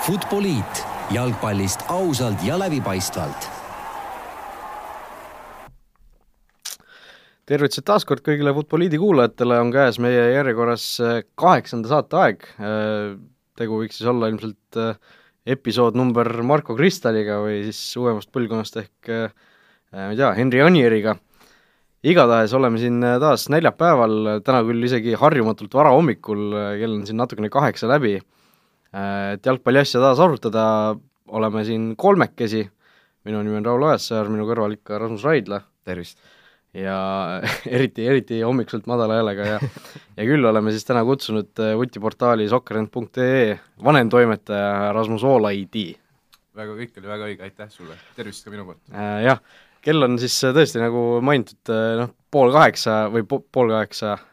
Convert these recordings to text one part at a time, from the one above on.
Futboliit jalgpallist ausalt ja läbipaistvalt. tervitused taas kord kõigile Futboliidi kuulajatele, on käes meie järjekorras äh, kaheksanda saate aeg. Äh, tegu võiks siis olla ilmselt äh, episood number Marko Kristaliga või siis uuemast põlvkonnast ehk ma ei tea, Henri Anieriga. igatahes oleme siin taas neljapäeval, täna küll isegi harjumatult varahommikul, kell on siin natukene kaheksa läbi, et jalgpalli asja taas arutada, oleme siin kolmekesi, minu nimi on Raul Ojasaar, minu kõrval ikka Rasmus Raidla. tervist! ja eriti, eriti hommikuselt madala häälega ja ja küll oleme siis täna kutsunud äh, vutiportaali sokkerend.ee vanemtoimetaja Rasmus Voolaidi. väga, kõik oli väga õige, aitäh sulle, tervist ka minu poolt äh,! Jah, kell on siis äh, tõesti, nagu mainitud, äh, noh, pool kaheksa või po pool kaheksa äh,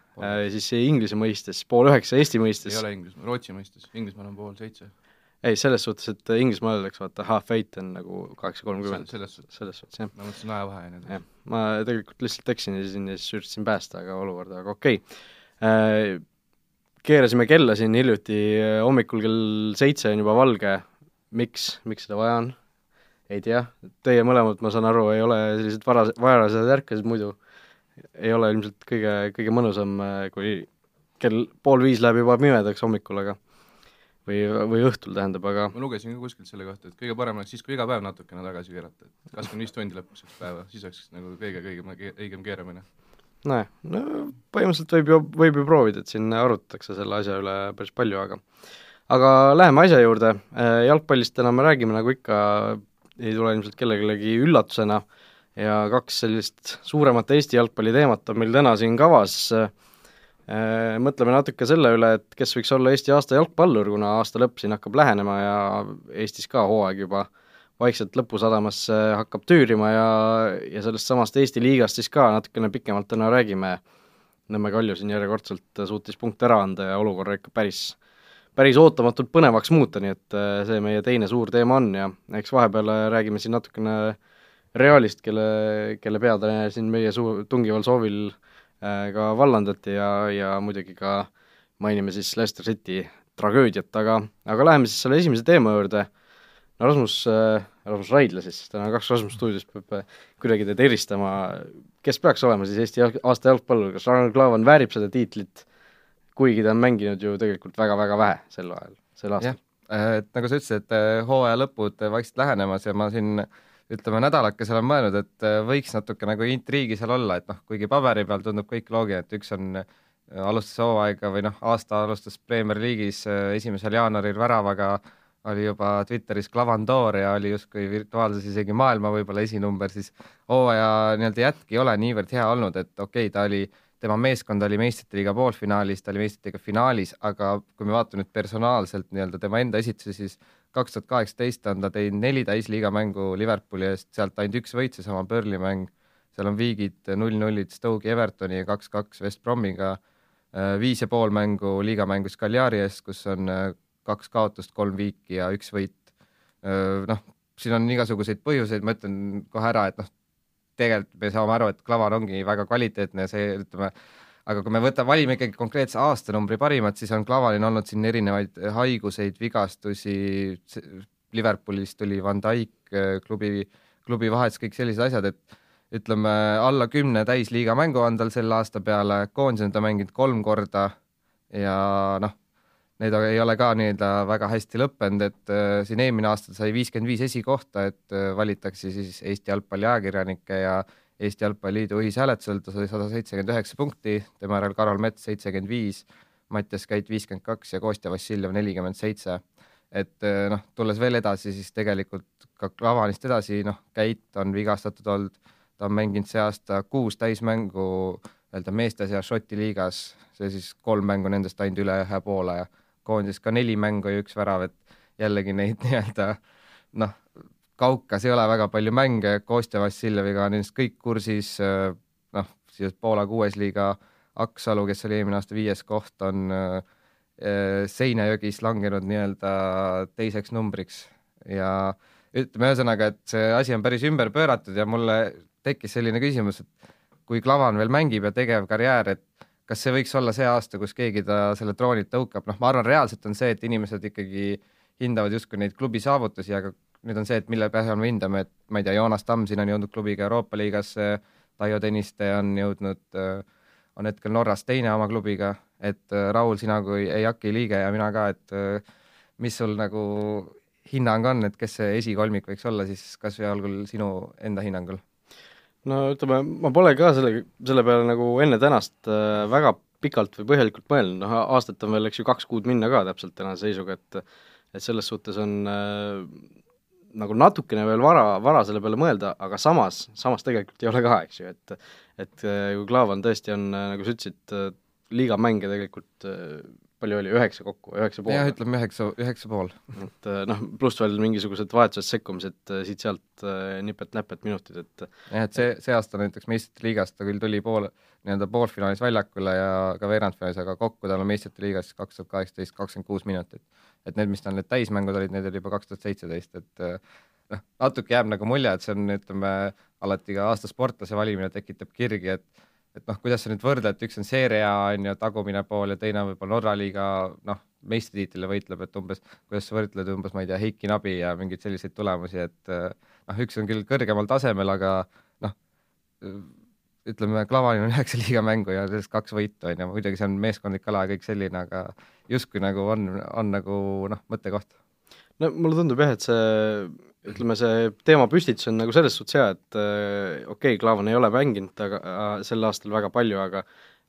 siis Inglise mõistes, pool üheksa Eesti mõistes. ei ole Inglismaa, Rootsi mõistes, Inglismaal on pool seitse ei, selles suhtes, et Inglismaal öeldakse vaata half eight on nagu kaheksa kolmkümmend. selles suhtes, selles suhtes, jah. ma mõtlesin ajavahe ja nii edasi. ma tegelikult lihtsalt eksisin ja siis üritasin päästa aga olukorda, aga okei okay. äh,. keerasime kella siin hiljuti, äh, hommikul kell seitse on juba valge, miks, miks seda vaja on? ei tea, teie mõlemad, ma saan aru, ei ole sellised varas-, varased ärkased muidu, ei ole ilmselt kõige, kõige mõnusam, äh, kui kell pool viis läheb juba pimedaks hommikul, aga või, või õhtul tähendab, aga ma lugesin ka kuskilt selle kohta, et kõige parem oleks siis, kui iga päev natukene tagasi keerata, et kakskümmend viis tundi lõpuks üks päeva, siis oleks nagu kõige, kõige õigem keeramine. nojah, no põhimõtteliselt võib ju, võib ju proovida, et siin arutatakse selle asja üle päris palju, aga aga läheme asja juurde, äh, jalgpallist täna me räägime, nagu ikka, ei tule ilmselt kellelegi üllatusena ja kaks sellist suuremat Eesti jalgpalli teemat on meil täna siin kavas äh,, Äh, mõtleme natuke selle üle, et kes võiks olla Eesti aasta jalgpallur, kuna aasta lõpp siin hakkab lähenema ja Eestis ka hooaeg juba vaikselt lõpusadamasse hakkab tüürima ja, ja sellest samast Eesti liigast siis ka natukene pikemalt täna räägime. Nõmme Kalju siin järjekordselt suutis punkte ära anda ja olukorra ikka päris, päris ootamatult põnevaks muuta, nii et äh, see meie teine suur teema on ja eks vahepeal räägime siin natukene Realist, kelle, kelle peatreener siin meie suu-, tungival soovil äh, Äh, ka vallandati ja, ja muidugi ka mainime siis Leicester City tragöödiat, aga, aga läheme siis selle esimese teema juurde, no Rasmus äh,, Rasmus Raidla siis, täna kaks Rasmus stuudios peab äh, kuidagi teid eristama, kes peaks olema siis Eesti aasta jalgpallur, kas Ragnar Klavan väärib seda tiitlit, kuigi ta on mänginud ju tegelikult väga-väga vähe sel ajal, sel aastal? Äh, et nagu sa ütlesid, et hooaja lõpud vaikselt lähenemas ja ma siin äh, ütleme, nädalakese olen mõelnud, et äh, võiks natuke nagu intriigi seal olla, et noh, kuigi paberi peal tundub kõik loogiline, et üks on äh, alustas hooaega või noh, aasta alustas Premier League'is äh, esimesel jaanuaril väravaga, oli juba Twitteris Clavandor ja oli justkui virtuaalses isegi maailma võib-olla esinumber, siis hooaja nii-öelda jätk ei ole niivõrd hea olnud, et okei okay,, ta oli, tema meeskond oli meistrite liiga poolfinaalis, ta oli meistrite liiga finaalis, aga kui me vaatame nüüd personaalselt nii-öelda tema enda esitusi, siis kaks tuhat kaheksateist on ta teinud neli täisliiga mängu Liverpooli eest, sealt ainult üks võit, seesama Burnley mäng, seal on viigid null-nullid Stoke'i Evertoni ja kaks-kaks West Bromiga, äh, viis ja pool mängu liigamängu Cagliari eest, kus on äh, kaks kaotust, kolm viiki ja üks võit. Äh, noh, siin on igasuguseid põhjuseid, ma ütlen kohe ära, et noh, tegelikult me saame aru, et Klavan ongi väga kvaliteetne ja see, ütleme, aga kui me võta-, valime ikkagi konkreetse aastanumbri parimat, siis on Klavanil olnud siin erinevaid haiguseid, vigastusi, Liverpoolist tuli Van Dijk, klubi, klubi vahetus, kõik sellised asjad, et ütleme, alla kümne täisliiga mängu on tal selle aasta peale, koondis on ta mänginud kolm korda ja noh, need ei ole ka nii-öelda väga hästi lõppenud, et äh, siin eelmine aasta sai viiskümmend viis esikohta, et äh, valitakse siis Eesti jalgpalli ajakirjanikke ja Eesti Jalgpalliliidu ühishääletusel, ta sai sada seitsekümmend üheksa punkti, tema järel Karol Mets seitsekümmend viis, Mattias Käit viiskümmend kaks ja Kostja Vassiljev nelikümmend seitse. et eh, noh, tulles veel edasi, siis tegelikult ka Klavanist edasi, noh, Käit on vigastatud olnud, ta on mänginud see aasta kuus täismängu nii-öelda meeste seas Šoti liigas, see siis kolm mängu nendest ainult üle ühe poole ja koondis ka neli mängu ja üks värav, et jällegi neid nii-öelda noh, Kaukas ei ole väga palju mänge, Kostja Vassiljeviga on ilmselt kõik kursis, äh, noh, siis Poola kuues liiga Aksalu, kes oli eelmine aasta viies koht, on äh, äh, Seinajõgis langenud nii-öelda teiseks numbriks. Ja ütleme ühesõnaga, et see asi on päris ümber pööratud ja mulle tekkis selline küsimus, et kui Klavan veel mängib ja tegev karjäär, et kas see võiks olla see aasta, kus keegi ta selle troonilt tõukab, noh, ma arvan, reaalselt on see, et inimesed ikkagi hindavad justkui neid klubi saavutusi, aga nüüd on see, et mille põhjal me hindame, et ma ei tea, Joonas Tamm siin on jõudnud klubiga Euroopa liigasse, Taio Tõniste on jõudnud, on hetkel Norras teine oma klubiga, et Raul, sina kui EAK-i liige ja mina ka, et mis sul nagu hinnang on, et kes see esikolmik võiks olla siis kas või algul sinu enda hinnangul? no ütleme, ma pole ka selle, selle peale nagu enne tänast äh, väga pikalt või põhjalikult mõelnud, noh aastat on veel, eks ju, kaks kuud minna ka täpselt tänase seisuga, et et selles suhtes on äh, nagu natukene veel vara, vara selle peale mõelda, aga samas, samas tegelikult ei ole ka, eks ju, et et äh, kui Klaavan tõesti on, nagu sa ütlesid, äh, liigamänge tegelikult palju oli, üheksa kokku, üheksa pool? jah, ütleme üheksa, üheksa pool. et noh, pluss veel mingisugused vahetusest sekkumised siit-sealt nipet-näpet minutid, et jah, et see, see aasta näiteks meistrite liigast ta küll tuli pool, nii-öelda poolfinaalis väljakule ja ka veerandfinaalis, aga kokku tal on meistrite liigas kaks tuhat kaheksateist kakskümmend kuus minutit et need, mis tal need täismängud olid, need oli juba kaks tuhat seitseteist, et noh, natuke jääb nagu mulje, et see on, ütleme, alati ka aasta sportlase valimine tekitab kirgi, et et noh, kuidas sa nüüd võrdled, üks on Serie A on ju tagumine pool ja teine on võib-olla Norra liiga noh, meistritiitlile võitleb, et umbes, kuidas sa võrdled umbes, ma ei tea, Heiki Nabi ja mingeid selliseid tulemusi, et eh, noh, üks on küll kõrgemal tasemel, aga noh, ütleme, Klavanil on üheksa liigamängu ja sellest kaks võitu, on ju, muidugi see on meeskondlik ala ja kõik selline, aga justkui nagu on, on nagu noh, mõttekoht. no mulle tundub jah, et see ütleme, see teemapüstitus on nagu selles suhtes hea, et äh, okei okay,, Klaavan ei ole mänginud aga äh, sel aastal väga palju, aga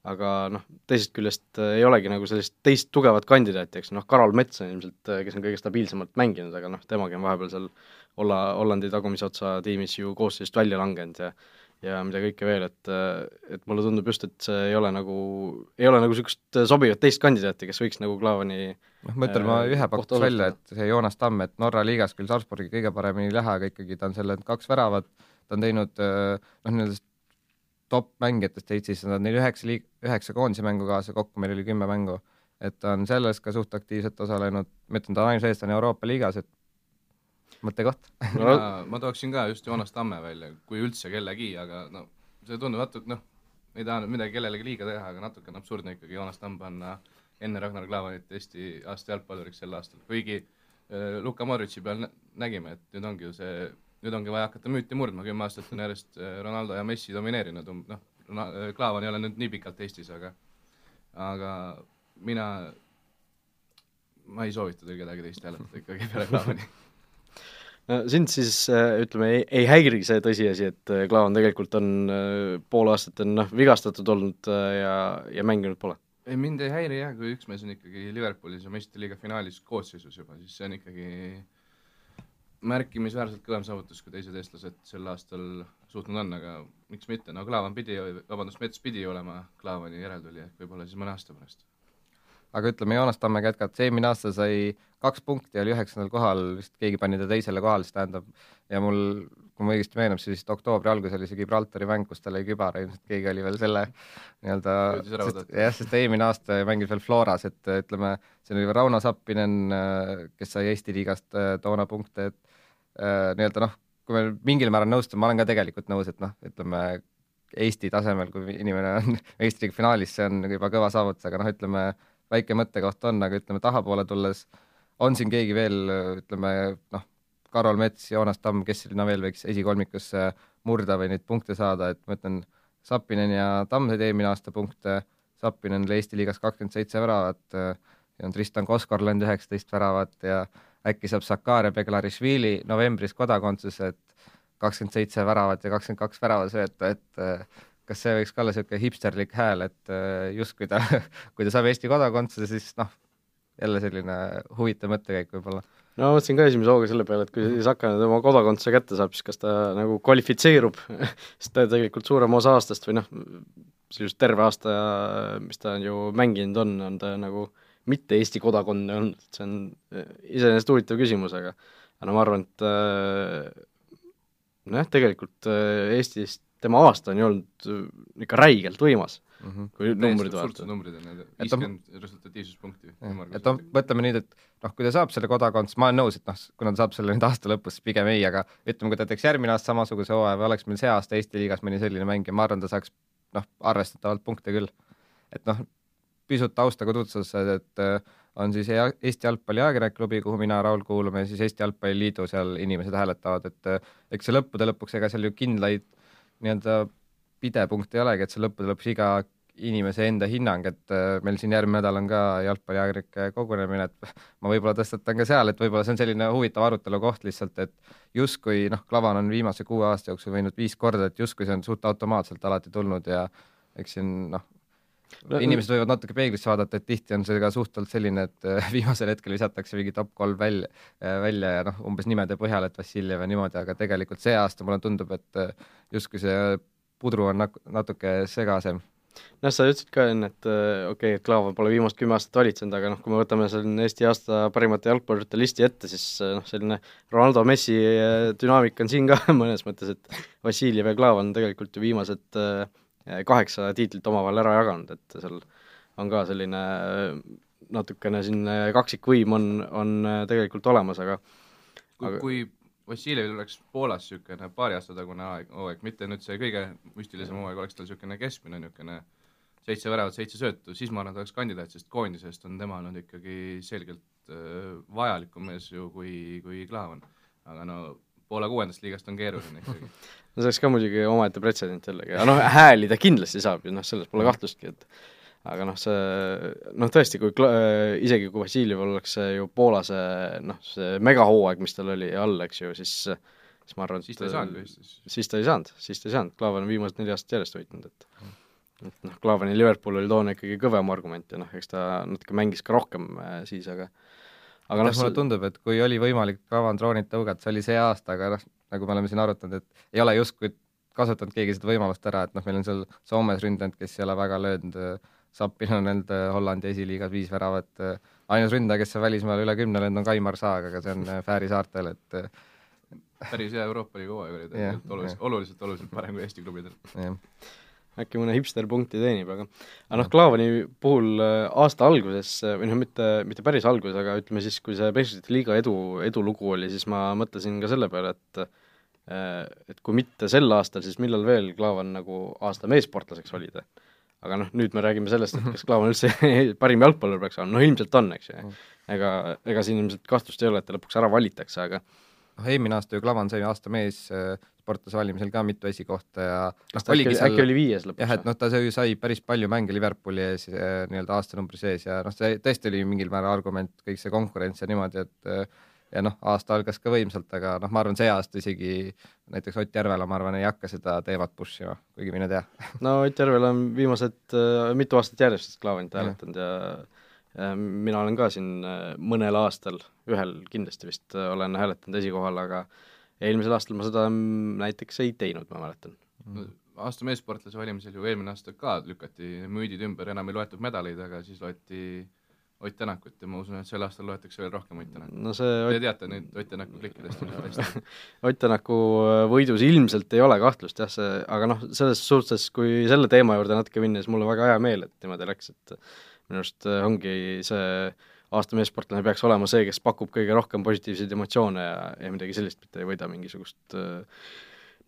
aga noh, teisest küljest äh, ei olegi nagu sellist teist tugevat kandidaati, eks. Noh, Karol Mets on ilmselt, äh, kes on kõige stabiilsemalt mänginud, aga noh, temagi on vahepeal seal olla Hollandi tagumise otsa tiimis ju koosseisust välja langenud ja ja mida kõike veel, et, et mulle tundub just, et see ei ole nagu, ei ole nagu niisugust sobivat teist kandidaati, kes võiks nagu Klaavani noh, ma ütlen, ma ühe pakuks välja, et see Joonas Tamm, et Norra liigas küll Salzburgi kõige paremini ei lähe, aga ikkagi ta on selle kaks väravat, ta on teinud noh, nendest top mängijatest Eestis, nad on neil üheksa liig-, üheksa koondise mängu kaasa, kokku meil oli kümme mängu. et ta on selles ka suht aktiivselt osalenud, ma ütlen, ta on ainus eestlane Euroopa liigas, et mõttekoht. Mina, ma tooksin ka just Joonas Tamme välja, kui üldse kellegi, aga no see tundub natuke noh, ei taha nüüd midagi kellelegi liiga teha, aga natuke on absurdne ikkagi Joonas Tamm panna enne Ragnar Klavanit Eesti aasta jalgpalluriks sel aastal, kuigi äh, Luka Modritši peal nä nägime, et nüüd ongi ju see, nüüd ongi vaja hakata müüti murdma, kümme aastat on järjest äh, Ronaldo ja Messi domineerinud, um-, noh, Klaavan ei ole nüüd nii pikalt Eestis, aga aga mina, ma ei soovita teil kedagi teist hääletada ikkagi peale Klaavani no sind siis äh, ütleme, ei, ei häiri see tõsiasi, et äh, Klaavan tegelikult on äh, pool aastat on noh, vigastatud olnud ja, ja mänginud pole? ei, mind ei häiri jah, kui üks mees on ikkagi Liverpoolis ja meistrite liiga finaalis koosseisus juba, siis see on ikkagi märkimisväärselt kõvem saavutus, kui teised eestlased sel aastal suutnud on, aga miks mitte, no Klaavan pidi, vabandust, Mets pidi olema Klaavani järeltulija, võib-olla siis mõne aasta pärast aga ütleme, Joonas Tammega jätkates, eelmine aasta sai kaks punkti, oli üheksandal kohal, vist keegi pani ta teisele kohale, siis tähendab, ja mul, kui ma õigesti meenub, siis vist oktoobri alguses oli see Gibraltari mäng, kus tal lõi kübar, ilmselt keegi oli veel selle nii-öelda, jah, sest eelmine aasta mängis veel Floras, et ütleme, siin oli Rauno Sappinen, kes sai Eesti liigast äh, toona punkte, et äh, nii-öelda noh, kui me mingil määral nõustume, ma olen ka tegelikult nõus, et noh, ütleme, Eesti tasemel, kui inimene on Eesti liiga finaalis, see on juba kõva saavutus, aga noh, ütleme, väike mõttekoht on, aga ütleme, tahapoole tulles on siin keegi veel, ütleme noh, Karol Mets, Joonas Tamm, kes sinna veel võiks esikolmikusse murda või neid punkte saada, et ma ütlen, Sappinen ja Tamm said eelmine aasta punkte, Sappinen oli Eesti liigas kakskümmend seitse väravat, ja on Tristan Koskorland üheksateist väravat ja äkki saab Sakaria Beglarišvili novembris kodakondsuse, et kakskümmend seitse väravat ja kakskümmend kaks väravasöötu, et kas see võiks ka olla niisugune hipsterlik hääl, et äh, justkui ta, kui ta saab Eesti kodakondsuse, siis noh, jälle selline huvitav mõttekäik võib-olla. no ma mõtlesin ka esimese hooga selle peale, et kui Saka nüüd oma kodakondsuse kätte saab, siis kas ta nagu kvalifitseerub sest ta tegelikult suurem osa aastast või noh, just terve aasta, mis ta ju mänginud on, on ta nagu mitte Eesti kodakonne olnud, see on äh, iseenesest huvitav küsimus, aga aga no ma arvan, et äh, nojah, tegelikult Eestist tema aasta on ju olnud äh, ikka räigelt võimas mm, -hmm. kui numbrid vaadata. numbrid on need, viiskümmend resultatiivsuspunkti. et noh, mõtleme nüüd, et noh, kui ta saab selle kodakondsuse, ma olen nõus, et noh, kuna ta saab selle nüüd aasta lõpus, siis pigem ei, aga ütleme, kui ta teeks järgmine aasta samasuguse hooaja või oleks meil see aasta Eesti liigas mõni selline mängija, ma arvan, ta saaks noh, arvestatavalt punkte küll. et noh, pisut tausta ka tutvustades, et äh, on siis Ea- Eesti Jalgpalli Ajakirjanikklubi, kuhu mina Raul kuulume, ja siis Eesti Jalgpalliliidu, seal inimesed hääletavad, et äh, eks see lõppude lõpuks, ega seal ju kindlaid nii-öelda pidepunkte ei olegi, et see lõppude lõpuks iga inimese enda hinnang, et äh, meil siin järgmine nädal on ka jalgpalliajakirjanike kogunemine, et ma võib-olla tõstatan ka seal, et võib-olla see on selline huvitav arutelu koht lihtsalt, et justkui noh, Klavan on viimase kuue aasta jooksul võinud viis korda, et justkui see on suht automaatselt alati tulnud ja eks siin noh, No- inimesed võivad natuke peeglisse vaadata, et tihti on see ka suhteliselt selline, et äh, viimasel hetkel visatakse mingi top kolm välja, välja ja noh, umbes nimede põhjal, et Vassiljev ja niimoodi, aga tegelikult see aasta mulle tundub, et äh, justkui see pudru on natuke segasem. noh, sa ütlesid ka enne, et äh, okei okay,, et Klaavan pole viimased kümme aastat valitsenud, aga noh, kui me võtame selline Eesti aasta parimate jalgpallurite listi ette, siis äh, noh, selline Ronaldo Messi äh, dünaamika on siin ka mõnes mõttes, et Vassiljev ja Klaavan on tegelikult ju viimased äh, kaheksa tiitlit omavahel ära jaganud, et seal on ka selline äh, natukene selline kaksikvõim on, on tegelikult olemas, aga kui Aga-, kui Vassiljevil oleks Poolas niisugune paari aasta tagune aeg, hooaeg, mitte nüüd see kõige müstilisem hooaeg, oleks tal niisugune keskmine niisugune seitse väravat, seitse söötu, siis ma arvan, et oleks kandidaat, sest koondisest on tema olnud ikkagi selgelt vajalikum mees ju kui, kui Klaavan. aga no Poola kuuendast liigast on keeruline ikkagi. no see oleks ka muidugi omaette pretsedent jällegi, aga noh, hääli ta kindlasti saab ju noh, selles pole kahtlustki, et aga noh, see noh, tõesti, kui Kla- äh, isegi kui Vassiljev oleks ju Poola see noh, see megahooaeg, mis tal oli all, eks ju, siis siis ma arvan, siis ta ei saanud Eestis. siis ta ei saanud, siis ta ei saanud, Klaavan on viimased neli aastat järjest võitnud, et et noh, Klaavani Liverpool oli toona ikkagi kõvem argument ja noh, eks ta natuke mängis ka rohkem äh, siis, aga aga aga noh, mulle tundub, et kui oli võimalik Klavan droonid tõugata, see oli see aasta, aga noh, nagu me oleme siin arutanud, et ei ole justkui kasutanud keegi seda võimalust ära, et noh, meil on seal Soomes ründajad, kes ei ole väga löönud, Sapin on olnud Hollandi esiliigas viis väravat, ainus ründaja, kes on välismaal üle kümne löönud, on Kaimar Saag, aga see on Fääri saartel, et päris hea Euroopa liiga hooaeg oli tegelikult oluliselt, oluliselt, oluliselt parem kui Eesti klubidel. Äkki mõne hipster punkti teenib, aga aga noh, Klaavani puhul äh, aasta alguses, äh, või noh, mitte, mitte päris alguses, aga ütleme siis, kui see meistrite liiga edu, edulugu oli, siis ma mõtlesin ka selle peale, et äh, et kui mitte sel aastal, siis millal veel Klaavan nagu aasta meessportlaseks valida. aga noh, nüüd me räägime sellest, et kas Klaavan üldse parim jalgpallur peaks olema, no ilmselt on, eks ju. ega, ega siin ilmselt kahtlust ei ole, et ta lõpuks ära valitakse, aga noh, eelmine aasta ju Klavan sai aasta mees äh, sportlase valimisel ka mitu esikohta ja kas ta äkki, oligi äkki oli viies lõpuks? jah, et noh, ta sai- sai päris palju mänge Liverpooli ees äh, nii-öelda aastanumbri sees ja noh, see tõesti oli mingil määral argument, kõik see konkurents ja niimoodi, et äh, ja noh, aasta algas ka võimsalt, aga noh, ma arvan, see aasta isegi näiteks Ott Järvela, ma arvan, ei hakka seda teemat push ima, kuigi mine tea. no Ott Järvel on viimased äh, mitu aastat järjest Klaavanit Jah. hääletanud ja ja mina olen ka siin äh, mõnel aastal, ühel kindlasti vist äh, olen hääletanud esikohal, aga eelmisel aastal ma seda mm, näiteks ei teinud, ma mäletan. aasta meessportlase valimisel ju eelmine aasta ka lükati müüdid ümber, enam ei loetud medaleid, aga siis loeti Ott Tänakut ja ma usun, et sel aastal loetakse veel rohkem Ott Tänakut. no Te Ott, teate neid Ott Tänaku klikkidest. Ott Tänaku äh, võidus ilmselt ei ole kahtlust jah, see, aga noh, selles suhtes, kui selle teema juurde natuke minna, siis mul on väga hea meel, et niimoodi läks, et minu arust äh, ongi see aasta meessportlane peaks olema see, kes pakub kõige rohkem positiivseid emotsioone ja, ja midagi sellist, mitte ei võida mingisugust äh,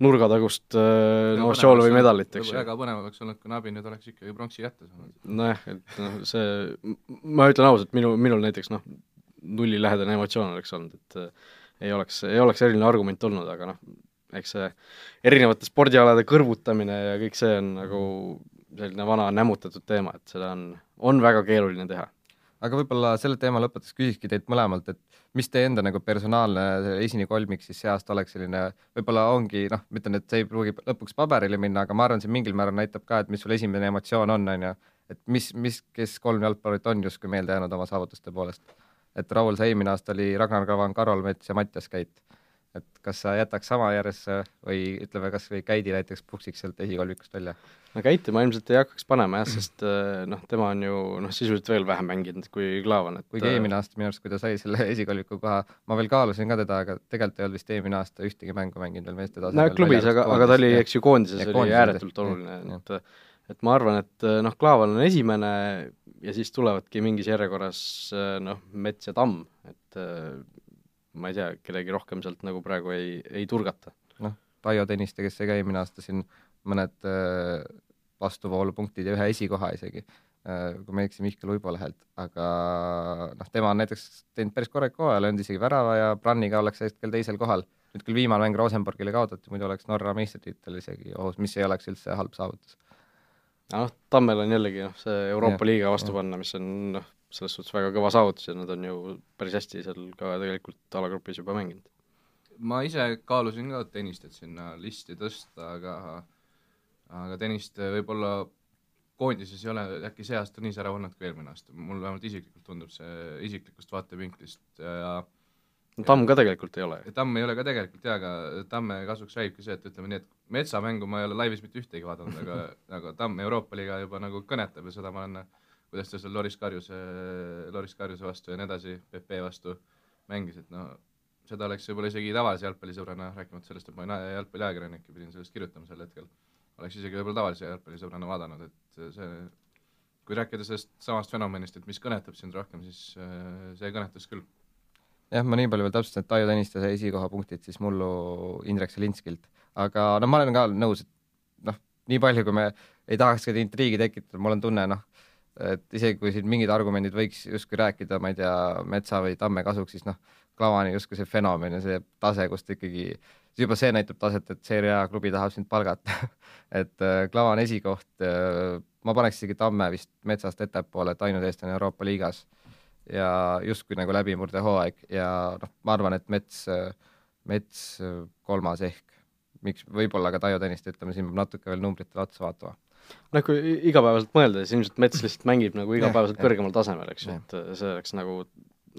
nurgatagust äh, no show või medalit, eks ju. väga põnev oleks olnud, kui Nabi nüüd oleks ikkagi pronksi kätte saanud. nojah, et noh, see, ma ütlen ausalt, minu, minul näiteks noh, nullilähedane emotsioon oleks olnud, et äh, ei oleks, ei oleks eriline argument olnud, aga noh, eks see erinevate spordialade kõrvutamine ja kõik see on nagu selline vana nämmutatud teema, et seda on, on väga keeruline teha. aga võib-olla selle teema lõpetuseks küsikski teilt mõlemalt, et mis teie enda nagu personaalne esinikolmik siis see aasta oleks selline, võib-olla ongi noh, ma ütlen, et see ei pruugi lõpuks paberile minna, aga ma arvan, see mingil määral näitab ka, et mis sul esimene emotsioon on, on ju, et mis, mis, kes kolm jalgpallurit on justkui meelde jäänud oma saavutuste poolest. et Raul, sa eelmine aasta oli Ragnar Klavan, Karol Mets ja Mattias Käit. Et kas sa jätaks sama järjesse või ütleme, kas või Käidi näiteks puksiks sealt esikolmikust välja? no Käiti ma ilmselt ei hakkaks panema jah, sest äh, noh, tema on ju noh, sisuliselt veel vähem mänginud kui Klaavan, et kuigi eelmine aasta minu arust, kui ta sai selle esikolmiku koha, ma veel kaalusin ka teda, aga tegelikult ei olnud vist eelmine aasta ühtegi mängu mänginud veel meeste no tasemel. klubis, aga, aga ta oli, eks ju, koondises oli ääretult oluline, et et ma arvan, et noh, Klaavan on esimene ja siis tulevadki mingis järjekorras noh, Mets ja Tamm, et äh, ma ei tea, kellegi rohkem sealt nagu praegu ei, ei turgata. noh, Taio Tõniste, kes sai ka eelmine aasta siin mõned äh, vastuvoolupunktid ja ühe esikoha isegi. kui ma ei eksi, Mihkel Uibo lehelt, aga noh, tema on näiteks teinud päris korraliku hooaja, löönud isegi värava ja Branniga oleks hetkel teisel kohal. nüüd küll viimane mäng Rosenborgile kaotati, muidu oleks Norra meistritiitel isegi ohus, mis ei oleks üldse halb saavutus. noh, Tammel on jällegi noh, see Euroopa ja, liiga vastu panna, mis on noh, selles suhtes väga kõva saavutus ja nad on ju päris hästi seal ka tegelikult alagrupis juba mänginud. ma ise kaalusin ka tennist, et sinna listi tõsta, aga aga tennist võib-olla koondises ei ole äkki see aasta nii särav olnud kui eelmine aasta, mul vähemalt isiklikult tundub see isiklikust vaatevinklist ja no Tamm ka tegelikult ei ole. Tamm ei ole ka tegelikult jaa, aga Tamme kasuks räägibki see, et ütleme nii, et metsamängu ma ei ole laivis mitte ühtegi vaadanud, aga aga Tamm Euroopa liiga juba nagu kõnetab ja seda ma olen kuidas ta seal Loris Karjuse, Loris Karjuse vastu ja nii edasi, PP vastu mängis, et no seda oleks võib-olla isegi tavalise jalgpallisõbrana, rääkimata sellest, et ma olen jalgpalliajakirjanik ja pidin sellest kirjutama sel hetkel, oleks isegi võib-olla tavalise jalgpallisõbrana vaadanud, et see, kui rääkida sellest samast fenomenist, et mis kõnetab sind rohkem, siis see kõnetas küll. jah, ma nii palju veel täpsustan, et Taio Tõniste sai esikohapunktid siis mullu Indrek Selinskilt, aga no ma olen ka nõus, et noh, nii palju, kui me ei tahaks seda intriigi tekitada, mul on tunne, noh, et isegi kui siin mingid argumendid võiks justkui rääkida, ma ei tea, Metsa või Tamme kasuks, siis noh, Clavani justkui see fenomen ja see tase, kust ikkagi, juba see näitab taset, et Serie A klubi tahab sind palgata et äh, Clavan esikoht äh,, ma paneks isegi Tamme vist Metsast ettepoole, et ainult eestlane Euroopa liigas ja justkui nagu läbimurdehooaeg ja noh, ma arvan, et Mets, Mets kolmas ehk, miks, võib-olla ka Taio Tõniste, ütleme, siin peab natuke veel numbritele otsa vaatama noh, kui igapäevaselt mõelda, siis ilmselt Mets lihtsalt mängib nagu igapäevaselt kõrgemal tasemel, eks ju, et äh, see oleks nagu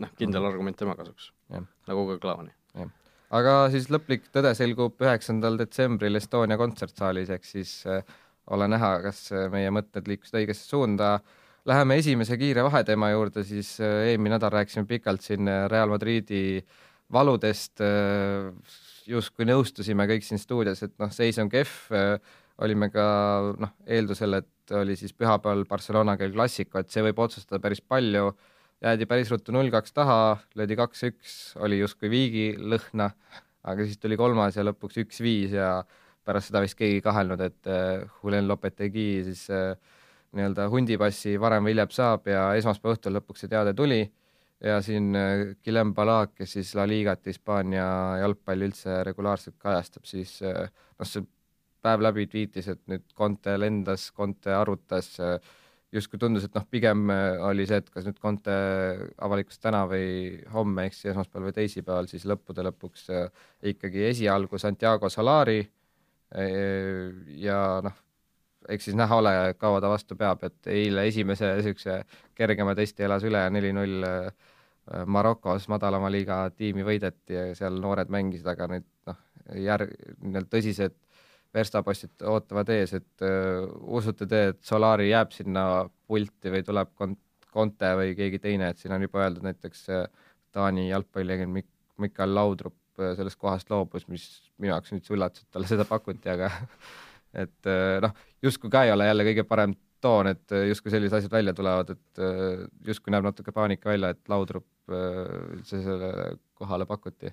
noh, kindel argument tema kasuks, nagu ka Klaavani. aga siis lõplik tõde selgub üheksandal detsembril Estonia kontsertsaalis, ehk siis äh, ole näha, kas äh, meie mõtted liikusid õigesse suunda. Läheme esimese kiire vaheteema juurde, siis äh, eelmine nädal rääkisime pikalt siin äh, Real Madridi valudest äh,, justkui nõustusime kõik siin stuudios, et noh, seis on kehv äh,, olime ka noh, eeldusel, et oli siis pühapäeval Barcelona kell klassiko, et see võib otsustada päris palju, jäädi päris ruttu null-kaks taha, löödi kaks-üks, oli justkui viigilõhna, aga siis tuli kolmas ja lõpuks üks-viis ja pärast seda vist keegi ei kahelnud, et uh, Julen Lopetegui siis uh, nii-öelda hundipassi varem või hiljem saab ja esmaspäeva õhtul lõpuks see teade tuli ja siin uh, Guillem Balak, kes siis La Ligat, Hispaania jalgpalli üldse regulaarselt kajastab, siis uh, noh, see päev läbi tweetis, et nüüd Conte lendas, Conte arutas, justkui tundus, et noh, pigem oli see, et kas nüüd Conte avalikus täna või homme, ehk siis esmaspäeval või teisipäeval, siis lõppude lõpuks ikkagi esialgu Santiago Solari ja noh, eks siis näha ole, kaua ta vastu peab, et eile esimese niisuguse kergema testi elas üle neli-null Marokos madalama liiga tiimi võideti ja seal noored mängisid, aga nüüd noh, järg, nii-öelda tõsised verstapostid ootavad ees, et uh, usute te, et Solari jääb sinna pulti või tuleb Kont-, Conte või keegi teine, et siin on juba öeldud näiteks uh, Taani jalgpallilegend Mik-, Mikael Laudrup sellest kohast loobus, mis minu jaoks nüüd üllatas, et talle seda pakuti, aga et noh, justkui ka ei ole jälle kõige parem toon, et uh, justkui sellised asjad välja tulevad, et uh, justkui näeb natuke paanika välja, et Laudrup üldse sellele kohale pakuti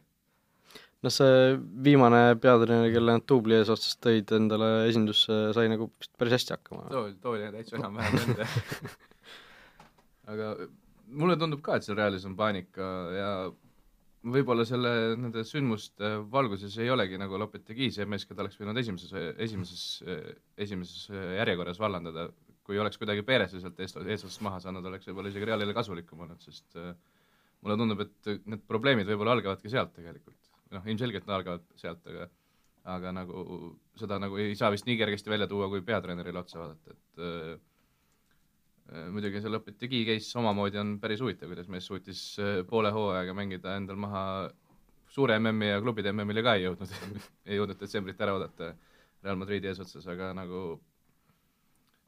noh, see viimane peatreener, kelle nad duubli eesotsas tõid endale esindusse, sai nagu vist päris hästi hakkama. too, too oli täitsa enam-vähem nende aga mulle tundub ka, et seal Realis on paanika ja võib-olla selle, nende sündmuste valguses ei olegi nagu Lopetegi see mees, keda oleks võinud esimeses, esimeses, esimeses järjekorras vallandada, kui oleks kuidagi Perese sealt eest, eesotsast maha saanud, oleks võib-olla isegi Realile kasulikum olnud, sest äh, mulle tundub, et need probleemid võib-olla algavadki sealt tegelikult. Noh, ilmselgelt nad algavad sealt, aga aga nagu seda nagu ei saa vist nii kergesti välja tuua, kui peatreenerile otsa vaadata, et äh, muidugi see Lõpetegi case omamoodi on päris huvitav, kuidas mees suutis äh, poole hooajaga mängida endal maha suure MM-i ja klubide MM-ile ka ei jõudnud ei jõudnud detsembrit ära oodata Real Madridi eesotsas, aga nagu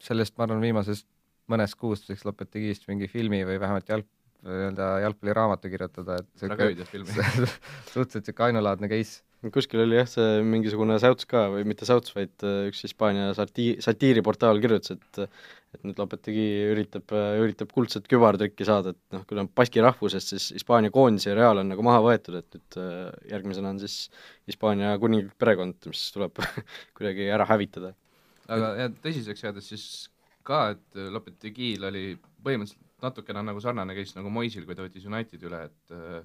sellest ma arvan, viimasest mõnest kuust võiks Lopetegist mingi filmi või vähemalt jalg, nii-öelda jalgpalliraamatu kirjutada, et suhteliselt niisugune ainulaadne case. Kuskil oli jah, see mingisugune säuts ka või mitte säuts, vaid äh, üks Hispaania sati-, satiiriportaal kirjutas, et et nüüd Lopetegi üritab, üritab kuldset kübartükki saada, et noh, kui ta on baski rahvusest, siis Hispaania koondis ja Real on nagu maha võetud, et nüüd äh, järgmisena on siis Hispaania kuninglik perekond, mis tuleb kuidagi ära hävitada. aga jah, tõsiseks jäädes siis ka, et Lopetegiil oli põhimõtteliselt natukene nagu sarnane case nagu Moisil, kui ta võttis Unitedi üle, et äh,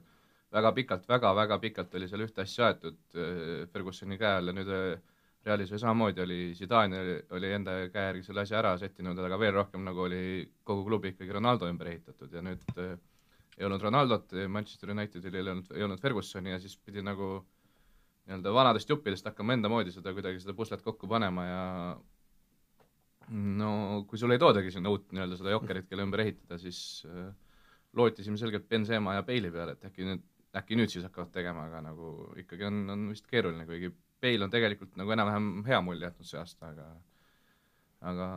väga pikalt väga,, väga-väga pikalt oli seal ühte asja aetud äh, Fergusoni käe all ja nüüd äh, Realis oli samamoodi, oli Zidane oli, oli enda käe järgi selle asja ära sättinud, aga veel rohkem nagu oli kogu klubi ikkagi Ronaldo ümber ehitatud ja nüüd äh, ei olnud Ronaldot, Manchester Unitedil ei olnud, ei olnud Fergusoni ja siis pidi nagu nii-öelda vanadest juppidest hakkama enda moodi seda kuidagi seda puslet kokku panema ja no kui sul ei toodagi sinna uut nii-öelda seda jokkerit, kelle ümber ehitada, siis äh, lootisime selgelt Benzema ja Bale'i peale, et äkki nüüd, äkki nüüd siis hakkavad tegema, aga nagu ikkagi on, on vist keeruline, kuigi Bale on tegelikult nagu enam-vähem hea mulje jätnud see aasta, aga aga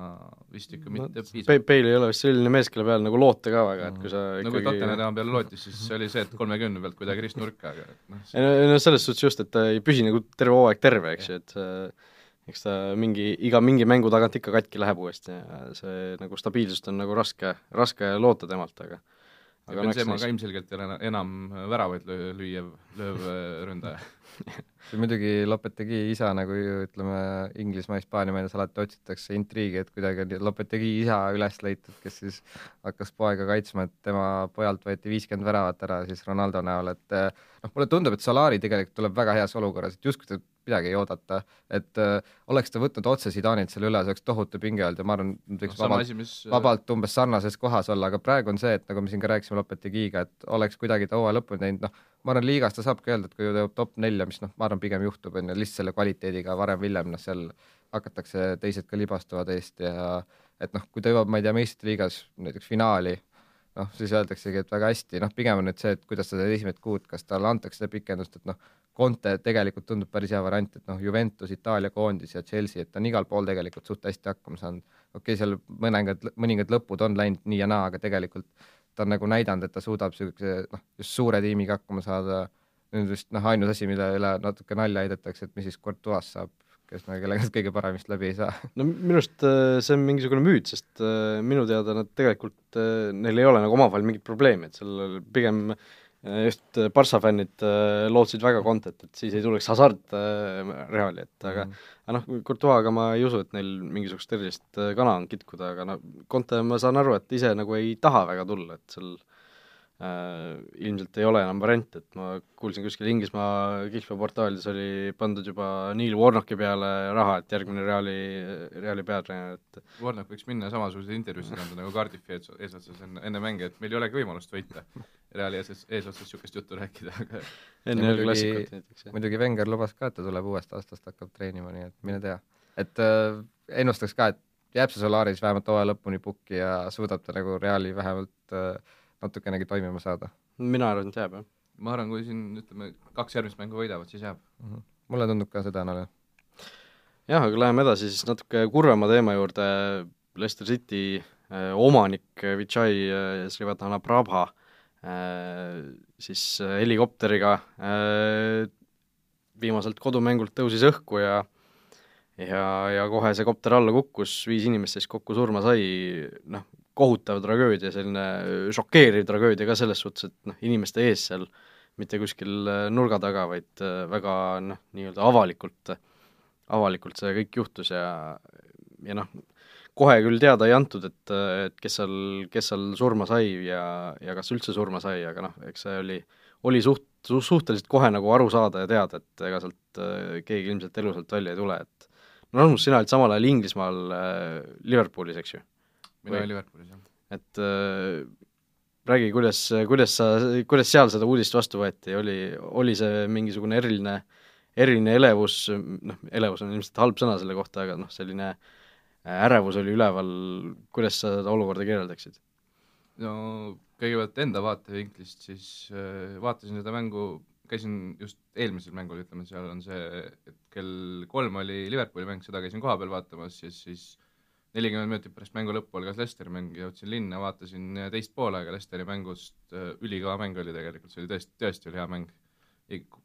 vist ikka mitte Pe- piisavalt. Bale ei ole vist selline mees, kelle peale nagu loota ka väga, et kui sa no kui ikkagi Tottenhami peale lootis, siis see oli see, et kolmekümne pealt kuidagi ristnurka, aga noh, no, ei no selles suhtes just, et ta ei püsi nagu terve hooaeg terve, eks ju, et äh, eks ta mingi, iga mingi mängu tagant ikka katki läheb uuesti ja see nagu stabiilsust on nagu raske, raske loota temalt, aga aga Benzema ka ilmselgelt ei ole ena- enam väravaid löö- lüüev, lööv äh, ründaja. muidugi Lopetegi isa nagu ütleme, Inglismaa, Hispaania meedias alati otsitakse intriigi, et kuidagi on Lopetegi isa üles leitud, kes siis hakkas poega kaitsma, et tema pojalt võeti viiskümmend väravat ära siis Ronaldo näol, et noh, mulle tundub, et Solari tegelikult tuleb väga heas olukorras, et justkui ta midagi ei oodata, et äh, oleks ta võtnud otse Zidanilt selle üle, see oleks tohutu pinge olnud ja ma arvan, nad võiks sama vabalt mis vabalt umbes sarnases kohas olla, aga praegu on see, et nagu me siin ka rääkisime Lopetegiga, et oleks kuidagi ta hooaja lõpuni teinud, noh, ma arvan, liigas ta saabki öelda, et kui ta jõuab top nelja, mis noh, ma arvan, pigem juhtub, on ju, lihtsalt selle kvaliteediga varem-hiljem, noh, seal hakatakse teised ka libastuvad eest ja et noh, kui ta jõuab, ma ei tea, meistrite liigas näiteks finaali, noh, siis öeldaksegi, et väga hästi, noh, pigem on nüüd see, et kuidas ta teeb esimesed kuud, kas talle antakse seda pikendust, et noh, Conte tegelikult tundub päris hea variant, et noh, Juventus, Itaalia koondis ja Chelsea, et ta on igal pool tegelikult suht hästi hakkama saanud. okei okay,, seal mõningad, mõningad lõpud on läinud nii ja naa, aga tegelikult ta on nagu näidanud, et ta suudab niisuguse noh, just suure tiimiga hakkama saada. nüüd vist noh, ainus asi, mille üle natuke nalja heidetakse, et mis siis Courtois saab, kes nagu kellega kõige paremini läbi ei saa. no minu arust äh, see on mingisugune müüt, sest äh, minu teada nad tegelikult, neil ei ole nagu omavahel mingit probleemi, et seal pigem äh, just äh, Barca fännid äh, lootsid väga Contet, et siis ei tuleks Hasart äh, Reali, et aga mm. aga noh, Courtois'ga ma ei usu, et neil mingisugust erilist äh, kana on kitkuda, aga no Conte ma saan aru, et ise nagu ei taha väga tulla, et seal äh, ilmselt ei ole enam varianti, et ma kuulsin kuskil Inglismaa kihlveoportaalides oli pandud juba Neil Warnocki peale raha, et järgmine Reali, Reali peatreener, et Warnock võiks minna samasuguseid intervjuusid anda nagu Cardiffi ees- eesotsas enne, enne mänge, et meil ei olegi võimalust võita. Reali ees, eesotsas niisugust juttu rääkida, aga enne muidugi- klassikut näiteks, muidugi Wenger lubas ka, et ta tuleb uuest aastast, hakkab treenima, nii et mine tea. et äh, ennustaks ka, et jääb see Solaris vähemalt hooaja lõpuni pukki ja suudab ta nagu Reali vähemalt äh, natukenegi toimima saada mina arvan, et jääb, jah. ma arvan, kui siin ütleme, kaks järgmist mängu võidavad, siis jääb. mm. -hmm. mulle tundub ka seda nagu jah, aga läheme edasi siis natuke kurvema teema juurde, Leicester City äh, omanik äh, Vichai äh, Srivatana Prabha äh, siis äh, helikopteriga äh, viimaselt kodumängult tõusis õhku ja ja, ja kohe see kopter alla kukkus, viis inimest siis kokku surma sai, noh, kohutav tragöödia, selline šokeeriv tragöödia ka selles suhtes, et noh, inimeste ees seal, mitte kuskil äh, nurga taga, vaid äh, väga noh, nii-öelda avalikult, avalikult see kõik juhtus ja ja noh, kohe küll teada ei antud, et, et kes seal, kes seal surma sai ja, ja kas üldse surma sai, aga noh, eks see oli, oli suht-, suhteliselt kohe nagu aru saada ja teada, et ega sealt äh, keegi ilmselt elusalt välja ei tule, et no Rasmus, sina olid samal ajal Inglismaal äh, Liverpoolis, eks ju? Mina Või- olin Liverpoolis, jah. et äh, räägi, kuidas, kuidas sa, kuidas seal seda uudist vastu võeti, oli, oli see mingisugune eriline, eriline elevus, noh, elevus on ilmselt halb sõna selle kohta, aga noh, selline äh, ärevus oli üleval, kuidas sa seda olukorda kirjeldaksid? no kõigepealt enda vaatevinklist, siis äh, vaatasin seda mängu, käisin just eelmisel mängul, ütleme, seal on see, et kell kolm oli Liverpooli mäng, seda käisin kohapeal vaatamas ja siis nelikümmend minutit pärast mängu lõppu algas Leicesteri mäng, jõudsin linna, vaatasin teist poolega Leicesteri mängust, ülikõva mäng oli tegelikult, see oli tõesti, tõesti oli hea mäng.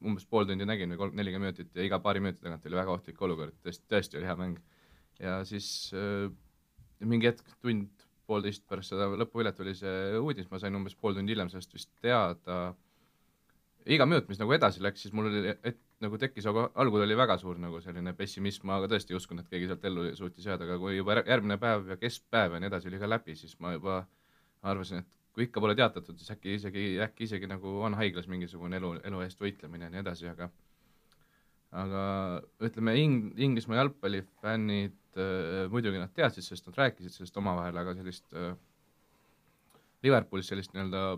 umbes pool tundi nägin või kolm, nelikümmend minutit ja iga paari minuti tagant oli väga ohtlik olukord, tõesti, tõesti oli hea mäng. ja siis äh, mingi hetk, tund, poolteist pärast seda lõpuvilet oli see uudis, ma sain umbes pool tundi hiljem sellest vist teada iga minut, mis nagu edasi läks, siis mul oli, et nagu tekkis, aga algul oli väga suur nagu selline pessimism, ma tõesti ei uskunud, et keegi sealt ellu suutis jääda, aga kui juba järgmine päev ja keskpäev ja nii edasi oli ka läbi, siis ma juba arvasin, et kui ikka pole teatatud, siis äkki isegi, äkki isegi nagu on haiglas mingisugune elu, elu eest võitlemine ja nii edasi, aga aga ütleme, Ing-, Inglismaa jalgpallifännid äh, muidugi nad teadsid sellest, nad rääkisid sellest omavahel, aga sellist äh, Liverpoolis sellist nii-öelda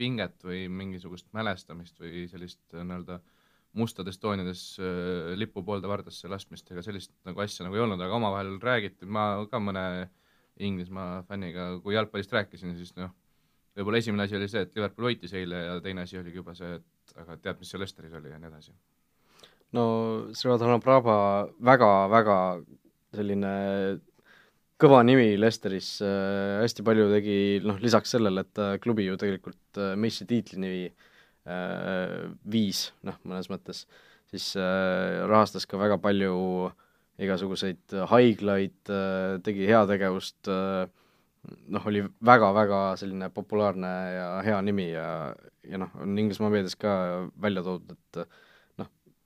pinget või mingisugust mälestamist või sellist äh, nii-öelda mustades toonides äh, lipu poolde vardasse laskmist, ega sellist nagu asja nagu ei olnud, aga omavahel räägiti, ma ka mõne Inglismaa fänniga, kui jalgpallist rääkisin, siis noh, võib-olla esimene asi oli see, et Liverpool võitis eile ja teine asi oligi juba see, et aga tead, mis seal Lesteris oli ja nii edasi. No Srevadan Praba väga-väga selline kõva nimi Lesteris äh,, hästi palju tegi noh, lisaks sellele, et ta klubi ju tegelikult äh, meistritiitlini äh, viis, noh, mõnes mõttes, siis äh, rahastas ka väga palju igasuguseid haiglaid äh,, tegi heategevust äh,, noh, oli väga-väga selline populaarne ja hea nimi ja, ja noh, on Inglismaa meedias ka välja toodud, et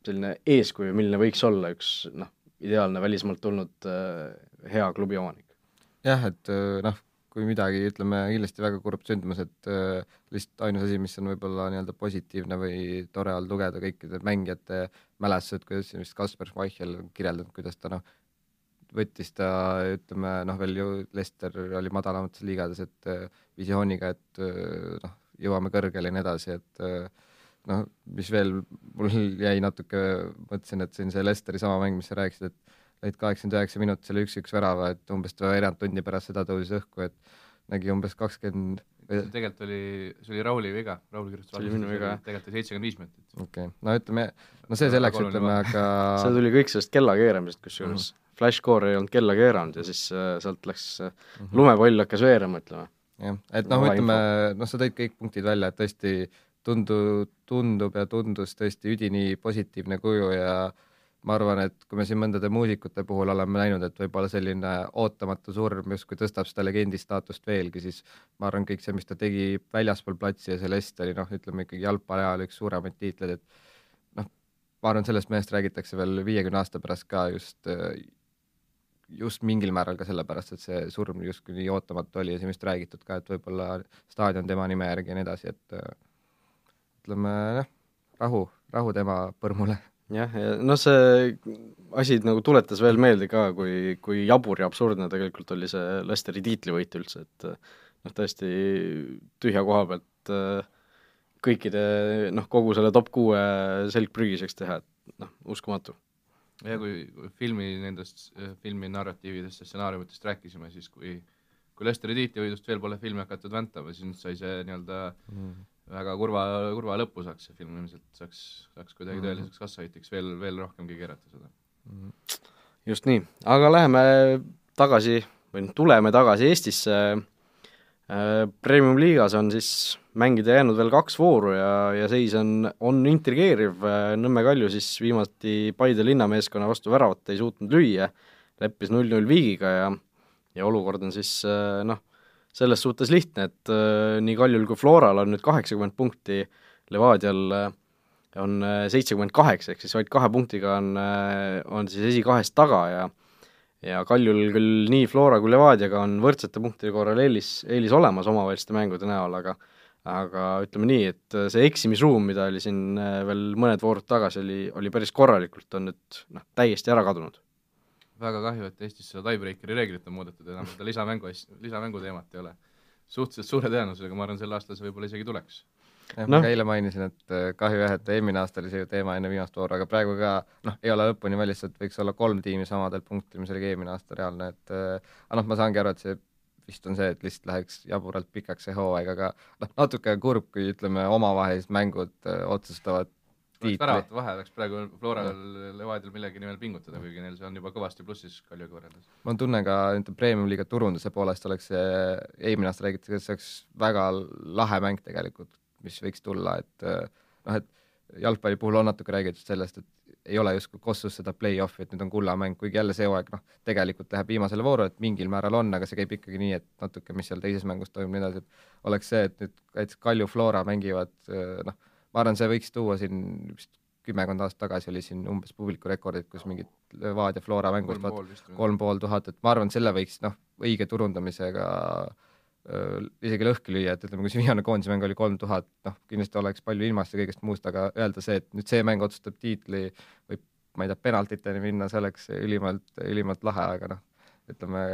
selline eeskuju, milline võiks olla üks noh, ideaalne välismaalt tulnud äh, hea klubi omanik. jah, et äh, noh, kui midagi, ütleme kindlasti väga kurb sündmus, et äh, lihtsalt ainus asi, mis on võib-olla nii-öelda positiivne või tore olnud lugeda kõikide mängijate mälestused, kuidas vist Kaspar Schmeichel kirjeldanud, kuidas ta noh, võttis ta, ütleme noh, veel ju Lester oli madalamates liigades, et äh, visiooniga, et äh, noh, jõuame kõrgele ja nii edasi, et äh, noh, mis veel mul jäi natuke, mõtlesin, et siin see Lesteri sama mäng, mis sa rääkisid, et lõid kaheksakümmend üheksa minutit selle üks-üks värava, et umbes veerand tundi pärast seda tõusis õhku, et nägi umbes kakskümmend 20... tegelikult oli, see oli Rauli viga, Raul kirjutas see oli minu viga, jah. tegelikult oli seitsekümmend viis minutit. okei okay., no ütleme, no see selleks, ütleme, aga see tuli kõik sellest kella keeramisest, kusjuures mm -hmm. Flashcore ei olnud kella keeranud ja siis äh, sealt läks äh, mm -hmm. lumepall hakkas veerema, ütleme. jah, et noh, ütleme, noh, sa tõid kõik punktid välja, et tõesti tundu, tundub ja tundus tõesti üdini positiivne kuju ja ma arvan, et kui me siin mõndade muusikute puhul oleme näinud, et võib-olla selline ootamatu surm justkui tõstab seda legendi staatust veelgi, siis ma arvan, kõik see, mis ta tegi väljaspool platsi ja Celeste oli noh, ütleme ikkagi jalgpalli ajal üks suuremaid tiitleid, et noh, ma arvan, sellest mehest räägitakse veel viiekümne aasta pärast ka just, just mingil määral ka sellepärast, et see surm justkui nii ootamatu oli ja siin vist räägitud ka, et võib-olla staadion tema nime järgi ja nii edasi, et ütleme jah, rahu, rahu tema põrmule. Jah, ja noh, see asi nagu tuletas veel meelde ka, kui, kui jabur ja absurdne tegelikult oli see Lesteri tiitlivõit üldse, et noh, tõesti tühja koha pealt äh, kõikide noh, kogu selle top kuue selgprügiseks teha, et noh, uskumatu. ja kui, filmi nendest, filmi narratiividest ja stsenaariumitest rääkisime, siis kui kui Lesteri tiitlivõidust veel pole filmi hakatud väntama, siis sai see nii-öelda mm väga kurva, kurva lõpu saaks see film ilmselt, saaks, saaks kuidagi -hmm. tõeliseks kassahoitiks veel, veel rohkemgi keerata seda. -hmm. just nii, aga läheme tagasi või noh, tuleme tagasi Eestisse, äh, Premium-liigas on siis mängida jäänud veel kaks vooru ja, ja seis on, on intrigeeriv, Nõmme Kalju siis viimati Paide linnameeskonna vastu väravat ei suutnud lüüa, leppis null-null viigiga ja ja olukord on siis äh, noh, selles suhtes lihtne, et äh, nii Kaljul kui Floral on nüüd kaheksakümmend punkti, Levadial äh, on äh, seitsekümmend kaheksa, ehk siis vaid kahe punktiga on, on siis esikahest taga ja ja Kaljul küll nii Flora kui Levadiaga on võrdsete punktide korral eelis, eelis olemas omavaheliste mängude näol, aga aga ütleme nii, et see eksimisruum, mida oli siin veel mõned voorud tagasi, oli, oli päris korralikult, on nüüd noh, täiesti ära kadunud väga kahju, et Eestis seda tiebreakeri reeglit on muudetud, enam seda lisamängu asja, lisamängu teemat ei ole. suhteliselt suure tõenäosusega, ma arvan, sel aastal see võib-olla isegi tuleks. jah no., ma ka eile mainisin, et äh, kahju jah, et eelmine aasta oli see ju teema enne viimast vooru, aga praegu ka noh, ei ole lõpuni valmis, et võiks olla kolm tiimi samadel punktidel, mis oli ka eelmine aasta reaalne, et äh, aga noh, ma saangi aru, et see vist on see, et lihtsalt läheks jaburalt pikaks see hooaeg, aga noh, natuke kurb, kui ütleme, omavahelised mängud äh, otsustavad oleks väravate vahe, oleks praegu Floral, Levadial millegi nimel pingutada, kuigi neil see on juba kõvasti plussis Kaljuga võrreldes. mul on tunne ka nende premium-liiga turunduse poolest oleks see, eelmine aasta räägiti, et see oleks väga lahe mäng tegelikult, mis võiks tulla, et noh, et jalgpalli puhul on natuke räägitud sellest, et ei ole justkui Kossus seda play-off'i, et nüüd on kullamäng, kuigi jälle see hooaeg noh, tegelikult läheb viimasele vooru, et mingil määral on, aga see käib ikkagi nii, et natuke, mis seal teises mängus toimub, nii edasi, et oleks see, et nüüd näiteks Kalju Flora mängivad noh, ma arvan, see võiks tuua siin vist kümmekond aastat tagasi oli siin umbes publikurekordid, kus mingid Levadia Flora mängust kolm pool või? tuhat, et ma arvan, selle võiks noh, õige turundamisega öö, isegi lõhki lüüa, et ütleme, kui see viimane koondise mäng oli kolm tuhat, noh, kindlasti oleks palju ilmast ja kõigest muust, aga öelda see, et nüüd see mäng otsustab tiitli, võib, ma ei tea, penaltiteni minna, see oleks ülimalt, ülimalt lahe, aga noh, ütleme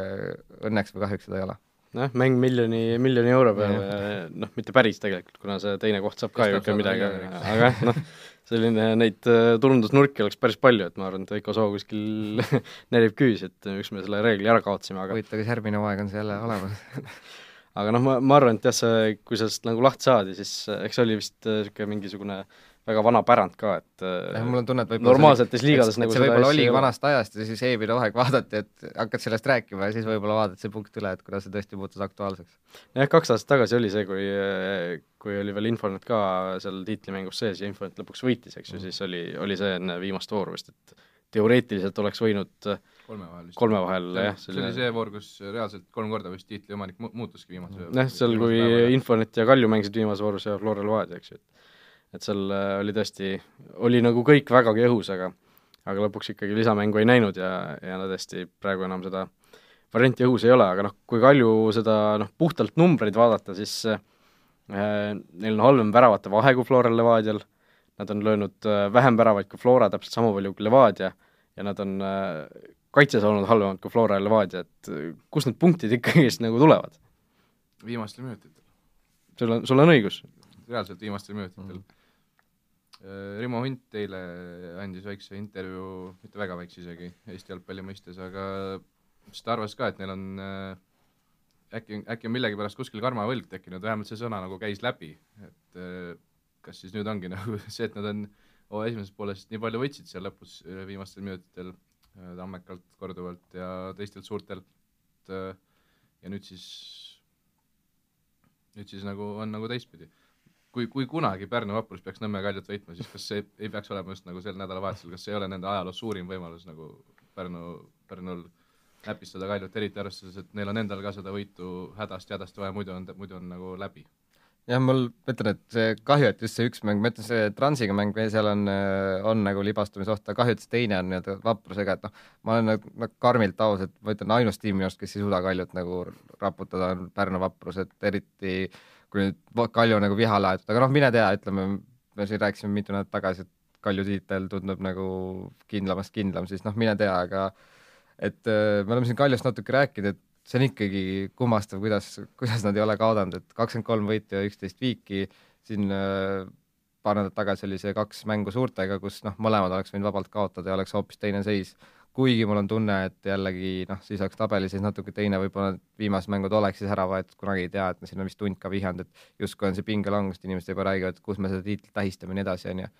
õnneks või kahjuks seda ei ole noh, mäng miljoni, miljoni euro peale, noh, mitte päris tegelikult, kuna see teine koht saab ka ju ikka midagi, aga noh, selline neid äh, turundusnurki oleks päris palju, et ma arvan, et Veiko Soo kuskil nerib küüs, et miks me selle reegli ära kaotasime, aga huvitav, kas järgmine hooaeg on see jälle olemas? Aga noh, ma, ma arvan, et jah, see, kui sellest nagu lahti saadi, siis äh, eks see oli vist niisugune mingisugune äh, väga vana pärand ka, et jah, mul on tunne, et võib-olla normaalsetes liigades nagu see võib-olla oligi vanast ajast ja siis Eebil Oheg vaadati, et hakkad sellest rääkima ja siis võib-olla vaatad see punkt üle, et kuna see tõesti muutus aktuaalseks. jah, kaks aastat tagasi oli see, kui, kui oli veel Infonet ka seal tiitlimängus sees ja Infonet lõpuks võitis, eks ju, siis oli, oli see enne viimast vooru vist, et teoreetiliselt oleks võinud kolme vahel vist. kolme vahel, jah. see oli see voor, kus reaalselt kolm korda vist tiitli omanik mu-, muutuski viimase jah, seal kui Infonet ja Kalju mängisid viimases voorus ja Flora Levadia, eks ju, et et seal äh, oli tõesti, oli nagu kõik vägagi õhus, aga aga lõpuks ikkagi lisamängu ei näinud ja, ja no tõesti praegu enam seda varianti õhus ei ole, aga noh, kui Kalju seda noh, puhtalt numbreid vaadata, siis äh, neil on halvem väravate vahe kui Floral Levadial, nad on löönud äh, vähem väravaid kui Flora, täpselt sama palju kui Levadia, ja nad on äh, kaitses olnud halvemad kui Flora ja Levadia, et äh, kust need punktid ikkagist nagu tulevad? viimastel minutitel. sul on, sul on õigus. reaalselt viimastel minutitel mm. Äh, Rimo Hunt eile andis väikse intervjuu, mitte väga väikse isegi, Eesti jalgpalli mõistes, aga siis ta arvas ka, et neil on äh, äkki, äkki on millegipärast kuskil karmavõlg tekkinud, vähemalt see sõna nagu käis läbi, et äh, kas siis nüüd ongi nagu see, et nad on oh, esimeses pooles nii palju võitsid seal lõpus viimastel minutitel Tammekalt korduvalt ja teistelt suurtelt ja nüüd siis, nüüd siis nagu on nagu teistpidi kui, kui kunagi Pärnu vaprus peaks Nõmme Kaljut võitma, siis kas see ei peaks olema just nagu sel nädalavahetusel, kas see ei ole nende ajaloo suurim võimalus nagu Pärnu, Pärnul näpistada Kaljut, eriti arvestades, et neil on endal ka seda võitu hädasti, hädasti vaja, muidu on, muidu on nagu läbi? Jah, mul, ma ütlen, et kahju, et just see üks mäng, ma ütlen, see Transiga mäng, seal on, on nagu libastumisoht, aga kahju, et see teine on nii-öelda vaprusega, et noh, ma olen nagu, nagu karmilt aus, et ma ütlen, ainus tiim minu arust, kes ei suuda Kaljut nagu raputada, on Pärnu vaprus, et eriti äh, kui nüüd Kalju nagu vihale aetud, aga noh, mine tea, ütleme, me siin rääkisime mitu nädalat tagasi, et Kalju tiitel tundub nagu kindlamast kindlam, siis noh, mine tea, aga et äh, me oleme siin Kaljust natuke rääkinud, et see on ikkagi kummastav, kuidas, kuidas nad ei ole kaotanud, et kakskümmend kolm võitu ja üksteist viiki, siin äh, paar nädalat tagasi oli see kaks mängu suurtega, kus noh, mõlemad oleks võinud vabalt kaotada ja oleks hoopis teine seis kuigi mul on tunne, et jällegi noh, siis oleks tabelis siis natuke teine, võib-olla viimased mängud oleks siis ära võetud, kunagi ei tea, et siin on vist Hunt ka vihjanud, et justkui on see pingelangus, et inimesed juba räägivad, kus me seda tiitlit tähistame ja nii edasi, on ju.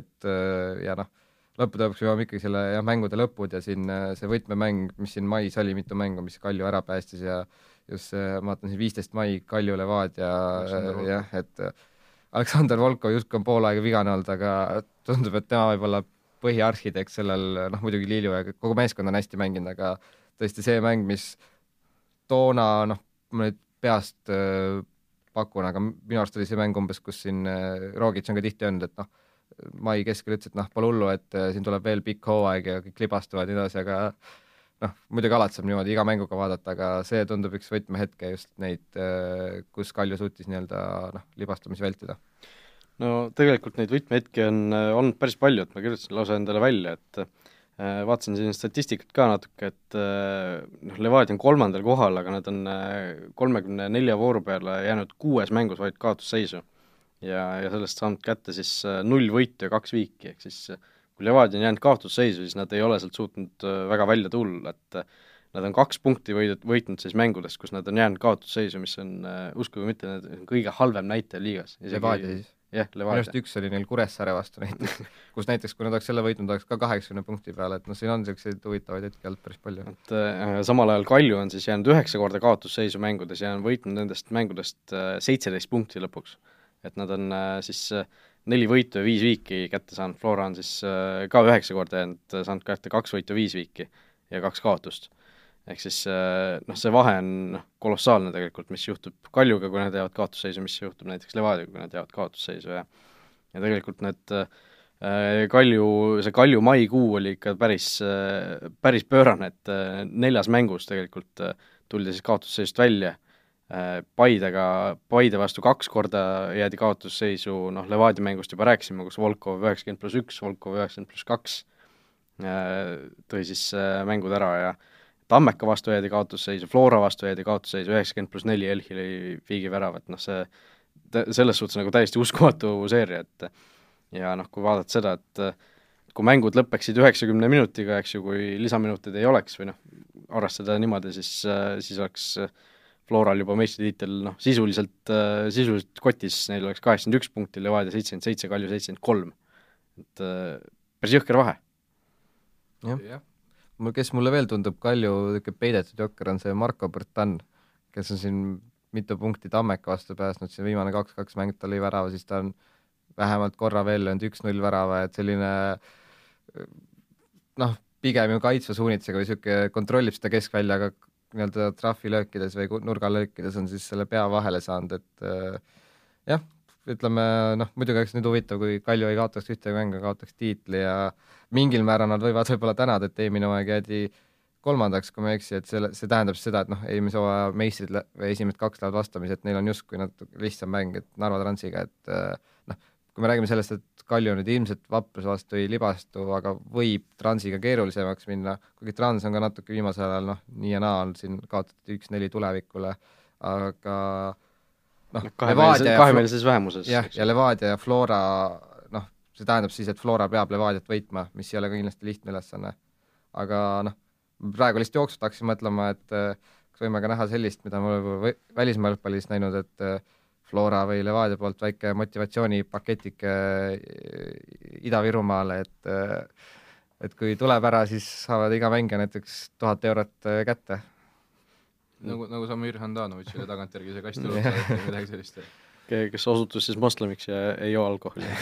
et äh, ja noh, lõppude lõpuks jõuame ikkagi selle jah, mängude lõpud ja siin äh, see võtmemäng, mis siin mais oli, mitu mängu, mis Kalju ära päästis ja just see, ma vaatan siin viisteist mai, Kalju Levadia, jah, et Aleksandr Volkov justkui on pool aega vigane olnud, aga tundub, et tema võib olla põhiarhitekt sellel, noh muidugi Lilju ja kogu meeskond on hästi mänginud, aga tõesti see mäng, mis toona noh, ma nüüd peast äh, pakun, aga minu arust oli see mäng umbes, kus siin äh, Rogic on ka tihti öelnud, et noh, mai keskel ütles, et noh, pole hullu, et äh, siin tuleb veel pikk hooaeg ja kõik libastuvad ja nii edasi, aga noh, muidugi alati saab niimoodi iga mänguga vaadata, aga see tundub üks võtmehetke just neid, äh, kus Kalju suutis nii-öelda noh, libastumisi vältida no tegelikult neid võtmehetki on äh, olnud päris palju, et ma kirjutasin lausa endale välja, et äh, vaatasin siin statistikat ka natuke, et äh, noh, Levadia on kolmandal kohal, aga nad on kolmekümne nelja vooru peale jäänud kuues mängus vaid kaotusseisu. ja, ja sellest saanud kätte siis null võitu ja kaks viiki, ehk siis kui Levadia on jäänud kaotusseisu, siis nad ei ole sealt suutnud väga välja tulla, et nad on kaks punkti võidud, võitnud siis mängudest, kus nad on jäänud kaotusseisu, mis on uskuge või mitte, kõige halvem näitaja liigas. Levadia siis? Jah, minu arust üks oli neil Kuressaare vastu näiteks, kus näiteks, kui nad oleks selle võitnud, oleks ka kaheksakümne punkti peal, et noh, siin on niisuguseid huvitavaid hetki olnud päris palju. et äh, samal ajal Kalju on siis jäänud üheksa korda kaotusseisu mängudes ja on võitnud nendest mängudest äh, seitseteist äh, punkti lõpuks. et nad on äh, siis äh, neli võitu ja viis viiki kätte saanud, Flora on siis äh, ka üheksa korda jäänud, saanud kätte kaks võitu, viis viiki ja kaks kaotust ehk siis äh, noh, see vahe on noh, kolossaalne tegelikult, mis juhtub Kaljuga, kui nad jäävad kaotusseisu, mis juhtub näiteks Levadiaga, kui nad jäävad kaotusseisu ja ja tegelikult need äh, Kalju, see Kalju maikuu oli ikka päris, päris pöörane, et neljas mängus tegelikult tuldi siis kaotusseisust välja, Paidega, Paide vastu kaks korda jäädi kaotusseisu, noh, Levadia mängust juba rääkisime, kus Volkov üheksakümmend pluss üks, Volkov üheksakümmend pluss kaks tõi siis mängud ära ja Tammeka vastu jäädi kaotusseisu, Flora vastu jäädi kaotusseisu, üheksakümmend pluss neli Elhili viigi värav, et noh, see selles suhtes nagu täiesti uskumatu seeria, et ja noh, kui vaadata seda, et kui mängud lõpeksid üheksakümne minutiga, eks ju, kui lisaminuteid ei oleks või noh, arvestada niimoodi, siis, siis oleks Floral juba meistritiitel noh, sisuliselt, sisuliselt kotis, neil oleks kaheksakümmend üks punkti, Levadia seitsekümmend seitse, Kalju seitsekümmend kolm. et päris jõhker vahe. jah ja mul, kes mulle veel tundub Kalju peidetud jokker, on see Marko Bertan, kes on siin mitu punkti Tammeka vastu päästnud, siin viimane kaks-kaks mäng ta lõi värava, siis ta on vähemalt korra veel löönud üks-null värava, et selline noh, pigem ju kaitsva suunitlusega või niisugune kontrollib seda keskvälja, aga nii-öelda trahvilöökides või nurgalöökides on siis selle pea vahele saanud, et äh, jah, ütleme noh, muidugi oleks nüüd huvitav, kui Kalju ei kaotaks ühtegi mängu, kaotaks tiitli ja mingil määral nad võivad võib-olla tänada, et eelmine hooaeg jäädi kolmandaks, kui ma ei eksi, et selle, see tähendab seda, et noh, eelmise hooaja meistrid või esimesed kaks lähevad vastamisi, et neil on justkui natuke lihtsam mäng, et Narva Transiga, et äh, noh, kui me räägime sellest, et Kalju nüüd ilmselt Vapruse vastu ei libastu, aga võib Transiga keerulisemaks minna, kuigi Trans on ka natuke viimasel ajal noh, nii ja naa on siin kaotatud üks-neli tulevikule, aga noh, kahemeelses, kahemeelses vähemuses. jah, ja Levadia ja Flora, noh, see tähendab siis, et Flora peab Levadiat võitma, mis ei ole kindlasti lihtne ülesanne. aga noh, praegu lihtsalt jooksvalt hakkasin mõtlema, et kas võime ka näha sellist, mida me oleme välismaa jalgpallis näinud, et äh, Flora või Levadia poolt väike motivatsioonipaketike äh, Ida-Virumaale, et et kui tuleb ära, siis saavad iga mängija näiteks tuhat eurot kätte nagu, nagu Samir Handanovitšile tagantjärgi see kast üles või midagi sellist. kes osutus siis moslemiks ja ei joo alkoholi.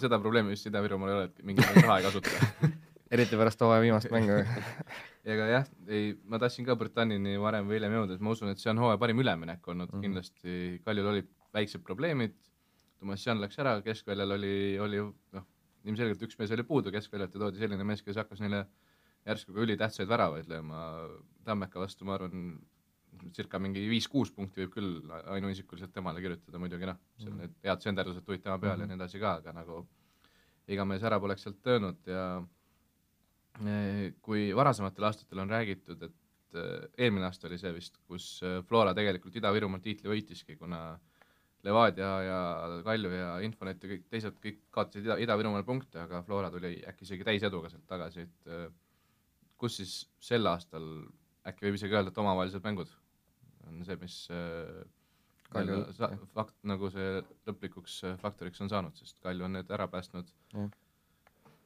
Seda probleemi vist Ida-Virumaal ei ole, et mingit raha ei kasuta. Eriti pärast hooaja viimast mängu. Ega jah, ei, ma tahtsin ka Britannini varem või hiljem jõuda, et ma usun, et see on hooaja parim üleminek olnud. Mm, -hmm. kindlasti Kaljul olid väiksed probleemid, Tomas Jan läks ära, keskväljal oli, oli noh, ilmselgelt üks mees oli puudu keskväljalt ja toodi selline mees, kes hakkas neile järsku ka ülitähtsaid väravaid lööma, Tammeka vastu ma arvan, circa mingi viis-kuus punkti võib küll ainuisikuliselt temale kirjutada, muidugi noh, seal mm. need head senderdused tulid tema peale mm -hmm. ja nii edasi ka, aga nagu ega mees ära poleks sealt löönud ja e, kui varasematel aastatel on räägitud, et e, eelmine aasta oli see vist, kus e, Flora tegelikult Ida-Virumaal tiitli võitiski, kuna Levadia ja Kalju ja Infonet ja kõik teised kõik kaotasid Ida, Ida-Virumaal punkte, aga Flora tuli äkki isegi täiseduga sealt tagasi, et kus siis sel aastal äkki võib isegi öelda, et omavahelised mängud on see, mis äh, Kalju sa-, fakt, nagu see lõplikuks äh, faktoriks on saanud, sest Kalju on need ära päästnud.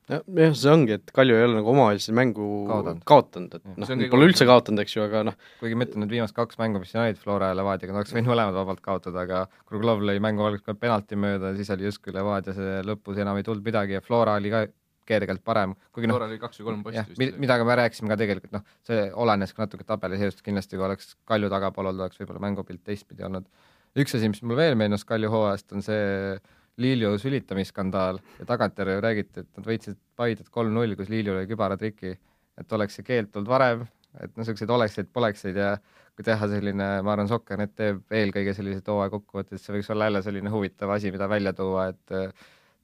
jah, jah, see ongi, et Kalju ei ole nagu omavahelisi mängu kaotanud, kaotanud, et noh, pole üldse kaotanud, eks ju, aga noh. Kuigi ma ütlen, need viimased kaks mängu, mis siin olid Flora ja Levadiaga, nad oleks võinud mõlemad vabalt kaotada, aga Kruglov lõi mängu alguses penalti mööda, siis oli justkui Levadia see lõpus enam ei tulnud midagi ja Flora oli ka kergelt parem, kuigi noh, oli kaks või kolm posti vist. mida me rääkisime ka tegelikult, noh, see olenes ka natuke tabeliseisust, kindlasti kui oleks Kalju tagapool olnud, oleks võib-olla mängupilt teistpidi olnud. üks asi, mis mulle veel meenus Kalju hooajast, on see Lilju sülitamisskandaal ja tagantjärele räägiti, et nad võitsid Paidet kolm-null, kus Lilju lõi kübaratriki, et oleks see keeld olnud varem, et noh, niisuguseid olekseid-polekseid ja kui teha selline, ma arvan, Sokkernet teeb eelkõige selliseid hooaja kokkuvõtteid, see võiks olla jälle selline huvitav asi, mida välja tuua, et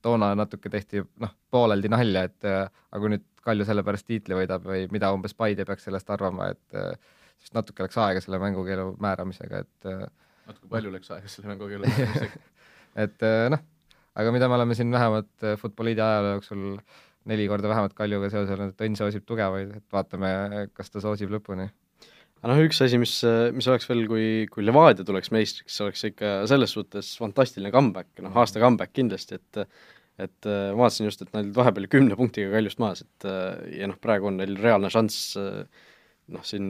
toona natuke tehti noh, pooleldi nalja, et äh, aga kui nüüd Kalju selle pärast tiitli võidab või mida umbes Paide peaks sellest arvama, et äh, siis natuke läks aega selle mängukeelu määramisega, et äh, natuke palju läks aega selle mängukeelu määramisega. Et noh, aga mida me oleme siin vähemalt Futboliidi ajaloo jooksul neli korda vähemalt Kaljuga seoses olnud, et õnn soosib tugevaid, et vaatame, kas ta soosib lõpuni aga noh, üks asi, mis, mis oleks veel, kui, kui Levadia tuleks meistriks, oleks ikka selles suhtes fantastiline comeback, noh aasta comeback kindlasti, et et äh, vaatasin just, et nad olid vahepeal kümne punktiga Kaljust maas, et äh, ja noh, praegu on neil reaalne šanss äh, noh, siin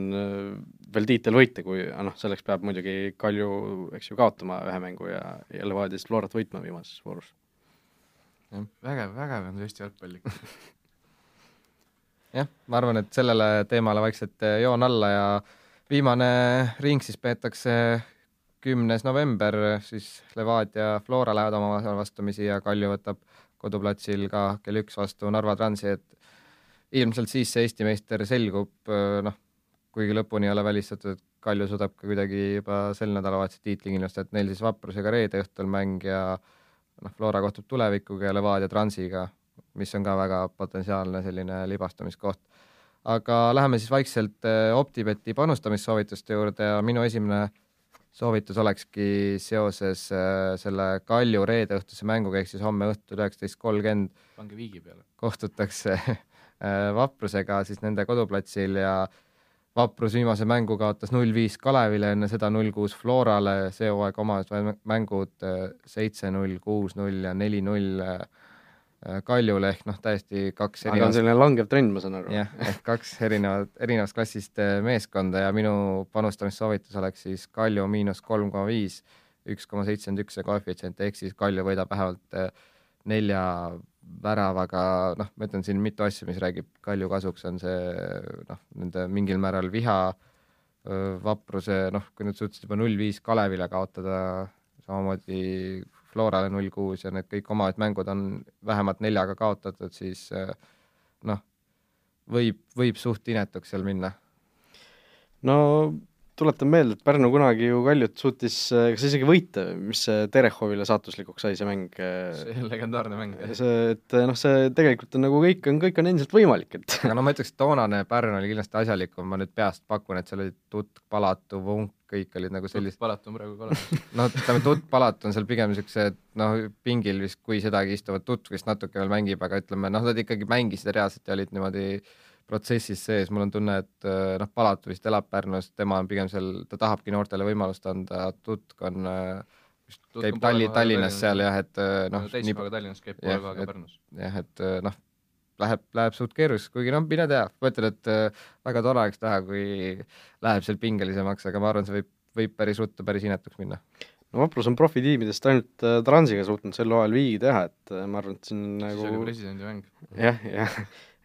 veel tiitel võita, kui noh, selleks peab muidugi Kalju, eks ju, kaotama ühe mängu ja, ja Levadia siis Florat võitma viimases voorus. vägev, vägev on see Eesti jalgpall ikka jah, ma arvan, et sellele teemale vaikselt joon alla ja viimane ring siis peetakse kümnes november siis Levadia Flora lähevad omavahel vastamisi ja Kalju võtab koduplatsil ka kell üks vastu Narva Transi, et ilmselt siis see Eesti meister selgub, noh, kuigi lõpuni ei ole välistatud, et Kalju suudab ka kuidagi juba sel nädalavahetusel tiitli kindlustada, et neil siis Vaprusega reede õhtul mäng ja noh, Flora kohtub tulevikuga ja Levadia Transiga, mis on ka väga potentsiaalne selline libastumiskoht. Aga läheme siis vaikselt eh, OpTibeti panustamissoovituste juurde ja minu esimene soovitus olekski seoses äh, selle Kalju reedeõhtuse mänguga, ehk siis homme õhtul üheksateist kolmkümmend pange viigi peale. kohtutakse äh, Vaprusega siis nende koduplatsil ja Vaprus viimase mängu kaotas null viis Kalevile, enne seda null kuus Florale, see hooaeg omavahel mängud äh, seitse null, kuus null ja neli null Äh, Kaljule ehk noh, täiesti kaks aga on selline langev trend, ma saan aru. jah, ehk kaks erinevat, erinevast klassist äh, meeskonda ja minu panustamissoovitus oleks siis Kalju miinus kolm koma viis, üks koma seitsekümmend üks see koefitsient, ehk siis Kalju võidab vähemalt äh, nelja väravaga, noh, ma ütlen siin mitu asja, mis räägib Kalju kasuks, on see noh, nende mingil määral viha, vapruse, noh, kui nad suutsid juba null viis Kalevile kaotada, samamoodi Florale null kuus ja need kõik omavad mängud on vähemalt neljaga kaotatud, siis eh, noh, võib, võib suht inetuks seal minna. no tuletan meelde, et Pärnu kunagi ju Kaljut suutis eh, kas isegi võita, mis Terehovile saatuslikuks sai, see mäng. Eh, see legendaarne mäng. see, et noh, see tegelikult on nagu kõik on, kõik on endiselt võimalik, et aga no ma ütleks, toonane Pärnu oli kindlasti asjalikum, ma nüüd peast pakun, et seal olid Tutt, Palatu, Vunk, kõik olid nagu sellised. Palat on praegu ka olemas. no ütleme, Tutt Palat on seal pigem siuksed noh, pingil vist, kui sedagi istuvad, Tutt vist natuke veel mängib, aga ütleme noh, nad ikkagi mängisid reaalselt ja olid niimoodi protsessis sees, mul on tunne, et noh, Palat vist elab Pärnus, tema on pigem seal, ta tahabki noortele võimalust anda, Tutk on vist käib Talli-, Tallinnas seal jah, et noh. täispäeva Tallinnas käib poole kohaga Pärnus. jah, et noh, läheb, läheb suht keeruliseks, kuigi noh, mine tea, ma ütlen, et väga tore oleks näha, kui läheb seal pingelisemaks, aga ma arvan, see võib, võib päris ruttu päris inetuks minna. no Vaprus on profitiimidest ainult äh, Transiga suutnud sel hooajal viigi teha, et äh, ma arvan, et siin nagu see oli presidendi mäng. jah, jah,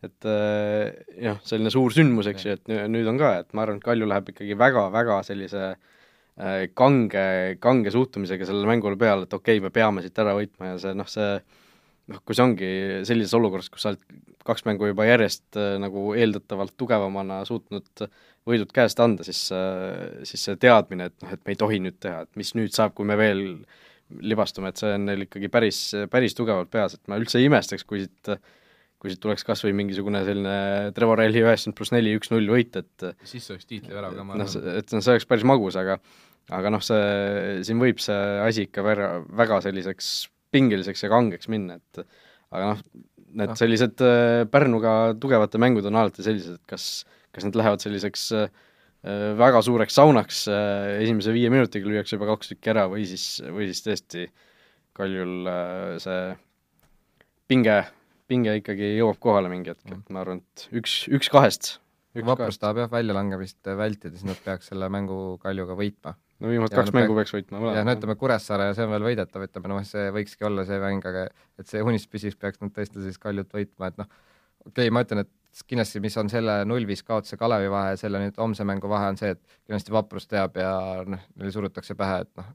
et äh, jah, selline suur sündmus, eks ju, et nüüd on ka, et ma arvan, et Kalju läheb ikkagi väga-väga sellise äh, kange, kange suhtumisega sellele mängule peale, et okei okay,, me peame siit ära võitma ja see noh, see noh, kui see ongi sellises olukorras, kus sa oled kaks mängu juba järjest äh, nagu eeldatavalt tugevamana suutnud võidud käest anda, siis siis see teadmine, et noh, et me ei tohi nüüd teha, et mis nüüd saab, kui me veel libastume, et see on neil ikkagi päris, päris tugevalt peas, et ma üldse ei imestaks, kui siit kui siit tuleks kas või mingisugune selline Trevor Relli üheksakümmend pluss neli, üks-null võit, et siis oleks tiitlivärav ka, ma noh, et see oleks päris magus, aga aga noh, see, siin võib see asi ikka väga, väga selliseks pingeliseks ja kangeks minna, et aga noh, need sellised äh, Pärnuga tugevate mängud on alati sellised, et kas, kas need lähevad selliseks äh, väga suureks saunaks äh,, esimese viie minutiga lüüakse juba kaks tükki ära või siis, või siis tõesti Kaljul see pinge, pinge ikkagi jõuab kohale mingi hetk, et ma arvan, et üks, üks kahest. Vaprus tahab jah väljalangemist vältida, siis nad peaks selle mängu Kaljuga võitma. No viimased kaks mängu peaks võitma jah, no ütleme Kuressaare ja see on veel võidetav, ütleme noh, see võikski olla see mäng, aga et see unistus püsiks, peaks nad tõesti siis Kaljut võitma, et noh, okei okay,, ma ütlen, et kindlasti, mis on selle null-viis kaotuse Kalevi vahe ja selle nüüd homse mängu vahe, on see, et kindlasti Vaprus teab ja noh, neile surutakse pähe, et noh,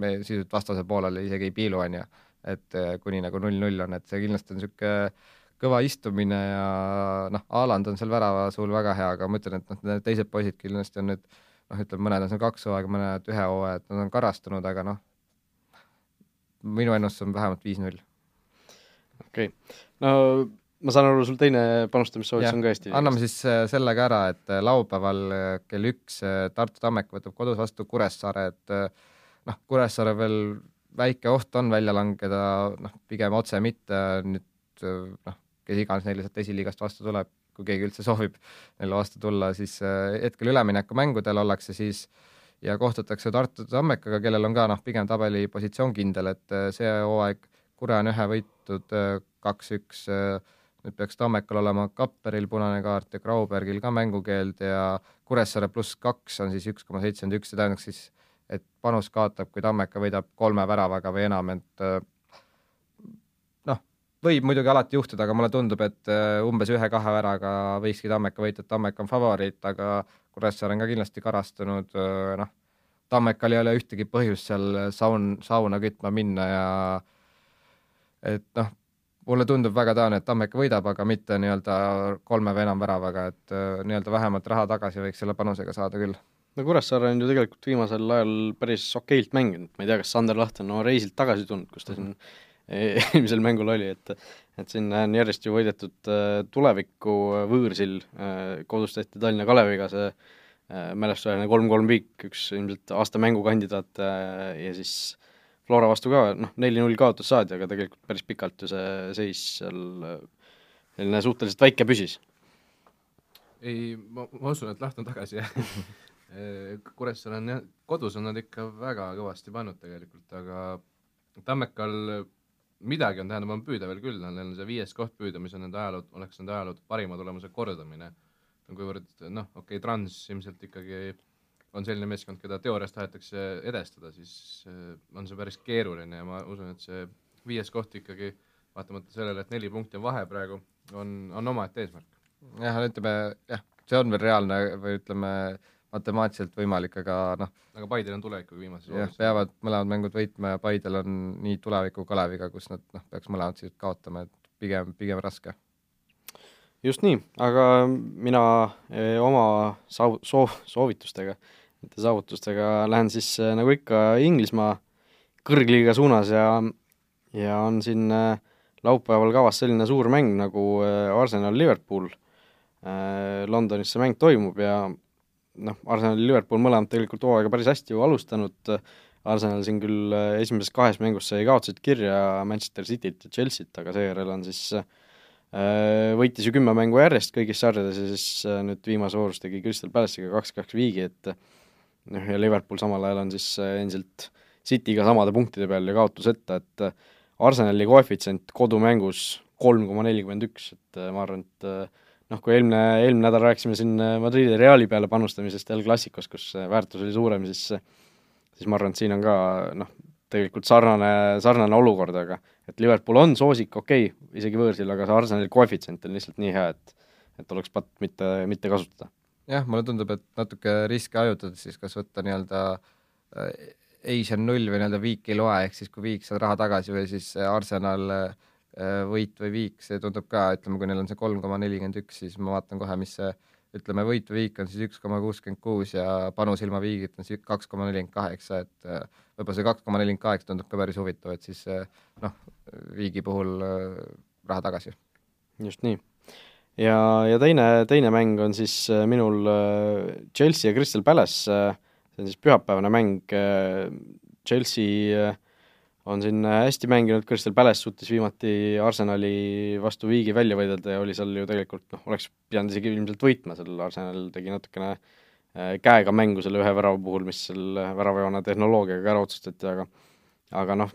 me sisuliselt vastase poolele isegi ei piilu, on ju, et eh, kuni nagu null-null on, et see kindlasti on niisugune kõva istumine ja noh, Haaland on seal värava suul väga hea, aga ma ütlen, et noh, need teised poisid kindlasti on nüüd noh, ütleme, mõned on seal kaks hooaega, mõned ühe hooaja, et nad on karastunud, aga noh, minu ennustus on vähemalt viis-null. okei okay., no ma saan aru, sul teine panustamissoovitus on ka hästi anname siis äh, selle ka ära, et äh, laupäeval äh, kell üks Tartu Tammeka võtab kodus vastu Kuressaare, et noh, Kuressaare veel väike oht on välja langeda, noh, pigem otse mitte, nüüd noh, kes iganes neile sealt esiliigast vastu tuleb, kui keegi üldse soovib neile vastu tulla, siis äh, hetkel üleminekumängudel ollakse siis ja kohtutakse Tartu Tammekaga, kellel on ka noh, pigem tabelipositsioon kindel, et äh, see hooaeg Kure on ühe võitud äh, kaks-üks, nüüd peaks Tammekal olema Kapperil punane kaart ja Graubergil ka mängukeeld ja Kuressaare pluss kaks on siis üks koma seitsekümmend üks, see tähendaks siis, et panus kaotab, kui Tammeka võidab kolme väravaga või enam, et võib muidugi alati juhtuda, aga mulle tundub, et äh, umbes ühe-kahe väraga võikski Tammeka võita, et Tammeka on favoriit, aga Kuressaare on ka kindlasti karastunud, äh, noh, Tammekal ei ole ühtegi põhjust seal saun, sauna kütma minna ja et noh, mulle tundub väga tõenäoline, et Tammeka võidab, aga mitte nii-öelda kolme või enam väravaga, et äh, nii-öelda vähemalt raha tagasi võiks selle panusega saada küll. No Kuressaare on ju tegelikult viimasel ajal päris okeilt mänginud, ma ei tea, kas Sander Laht on oma reisilt tagasi tulnud, kus ta siin eelmisel mängul oli, et et siin on järjest ju võidetud äh, tuleviku võõrsil, äh, kodus tehti Tallinna Kaleviga see mälestusväärne kolm-kolm viik, üks ilmselt aasta mängukandidaat ja siis Flora vastu ka, noh, neli-null kaotus saadi, aga tegelikult päris pikalt ju see seis seal selline suhteliselt väike püsis. ei, ma, ma usun, et Laht on tagasi, jah Kuressaare on jah, kodus on nad ikka väga kõvasti pannud tegelikult, aga Tammekal midagi on, on püüda veel küll, neil on see viies koht püüda, mis on nende ajaloo, oleks nende ajaloo parima tulemuse kordamine. kuivõrd noh, okei okay,, Trans ilmselt ikkagi on selline meeskond, keda teoorias tahetakse edestada, siis äh, on see päris keeruline ja ma usun, et see viies koht ikkagi, vaatamata sellele, et neli punkti on vahe praegu, on, on omaette eesmärk. jah, ütleme jah, see on veel reaalne või ütleme, matemaatiliselt võimalik, aga noh, aga Paidel on tulevikuga viimases jah, peavad mõlemad mängud võitma ja Paidel on nii tuleviku Kaleviga, kus nad noh, peaks mõlemad siis kaotama, et pigem, pigem raske. just nii, aga mina eh, oma saav-, soov, soovitustega nende saavutustega lähen siis äh, nagu ikka Inglismaa kõrgliiga suunas ja, ja on siin äh, laupäeval kavas selline suur mäng nagu äh, Arsenal-Liverpool. Londonis see mäng toimub ja noh, Arsenal-Liverpool mõlemad tegelikult hooaega päris hästi ju alustanud, Arsenal siin küll esimeses kahes mängus sai kaotused kirja Manchester Cityt ja Chelsea't, aga seejärel on siis võitis ju kümme mängu järjest kõigis sarjades ja siis nüüd viimase voorus tegi Crystal Palace'iga kaks-kaks viigi, et noh, ja Liverpool samal ajal on siis äh, endiselt Cityga samade punktide peal ja kaotuseta, et äh, Arsenali koefitsient kodumängus kolm koma nelikümmend üks, et äh, ma arvan, et noh, kui eelmine, eelmine nädal rääkisime siin Madridi Reali peale panustamisest El Clasicos, kus väärtus oli suurem, siis siis ma arvan, et siin on ka noh, tegelikult sarnane, sarnane olukord, aga et Liverpool on soosik, okei okay,, isegi võõrsil, aga see Arsenali koefitsient on lihtsalt nii hea, et et oleks patt mitte, mitte kasutada. Jah, mulle tundub, et natuke riske hajutades siis kas võtta nii-öelda äh, Asian null või nii-öelda viik ei loe, ehk siis kui viik saad raha tagasi või siis Arsenal äh, võit või viik, see tundub ka, ütleme, kui neil on see kolm koma nelikümmend üks, siis ma vaatan kohe, mis see ütleme, võit või viik on siis üks koma kuuskümmend kuus ja panus ilma viigita on siis kaks koma nelikümmend kaheksa, et äh, võib-olla see kaks koma nelikümmend kaheksa tundub ka päris huvitav, et siis noh, viigi puhul raha tagasi. just nii ja, ja teine, teine mäng on siis äh, minul äh, Chelsea ja Crystal Palace, äh, see on siis pühapäevane mäng, Chelsea on siin hästi mänginud, Crystal Palace suutis viimati Arsenali vastu viigi välja võidelda ja oli seal ju tegelikult noh, oleks pidanud isegi ilmselt võitma, seal Arsenal tegi natukene käega mängu selle ühe värava puhul, mis seal väravajoone tehnoloogiaga ära otsustati, aga aga noh,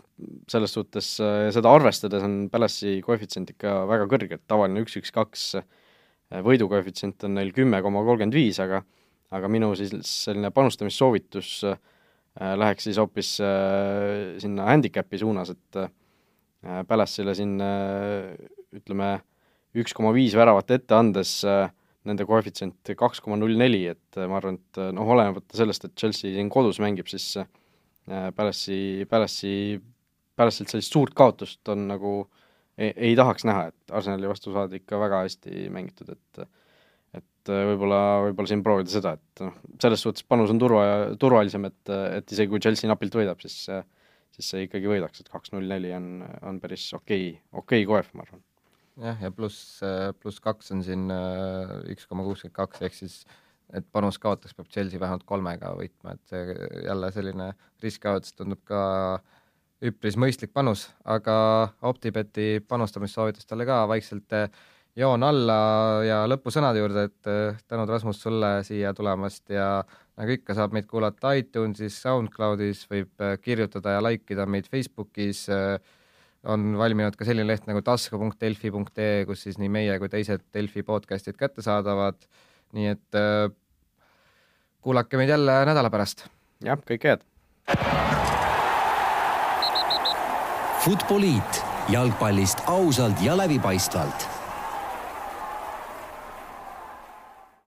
selles suhtes äh, seda arvestades on Palace'i koefitsient ikka väga kõrge, et tavaline üks, üks, kaks äh, võidukoefitsient on neil kümme koma kolmkümmend viis, aga aga minu siis selline panustamissoovitus äh, läheks siis hoopis sinna handicapi suunas, et Palace'ile siin ütleme, üks koma viis väravat ette andes nende koefitsient kaks koma null neli, et ma arvan, et noh, olenemata sellest, et Chelsea siin kodus mängib, siis Palace'i, Palace'i, Palace'ilt sellist suurt kaotust on nagu ei, ei tahaks näha, et Arsenali vastu saadi ikka väga hästi mängitud, et et võib-olla, võib-olla siin proovida seda, et noh, selles suhtes panus on turva, turvalisem, et, et isegi kui Chelsea napilt võidab, siis siis see ikkagi võidaks, et kaks null neli on, on päris okei okay,, okei okay koef, ma arvan. jah, ja pluss, pluss kaks on siin üks koma kuuskümmend kaks, ehk siis et panus kaotaks, peab Chelsea vähemalt kolmega võitma, et jälle selline riskikaotus tundub ka üpris mõistlik panus, aga OpTibeti panustamissoovitustele ka vaikselt eh, joon alla ja lõpusõnade juurde, et eh, tänud, Rasmus, sulle siia tulemast ja nagu ikka, saab meid kuulata iTunesis, SoundCloudis, võib eh, kirjutada ja like ida meid Facebookis, on valminud ka selline leht nagu tasku.delfi.ee, kus siis nii meie kui teised Delfi podcast'id kättesaadavad nii et kuulake meid jälle nädala pärast. jah, kõike head. Futboliit jalgpallist ausalt ja läbipaistvalt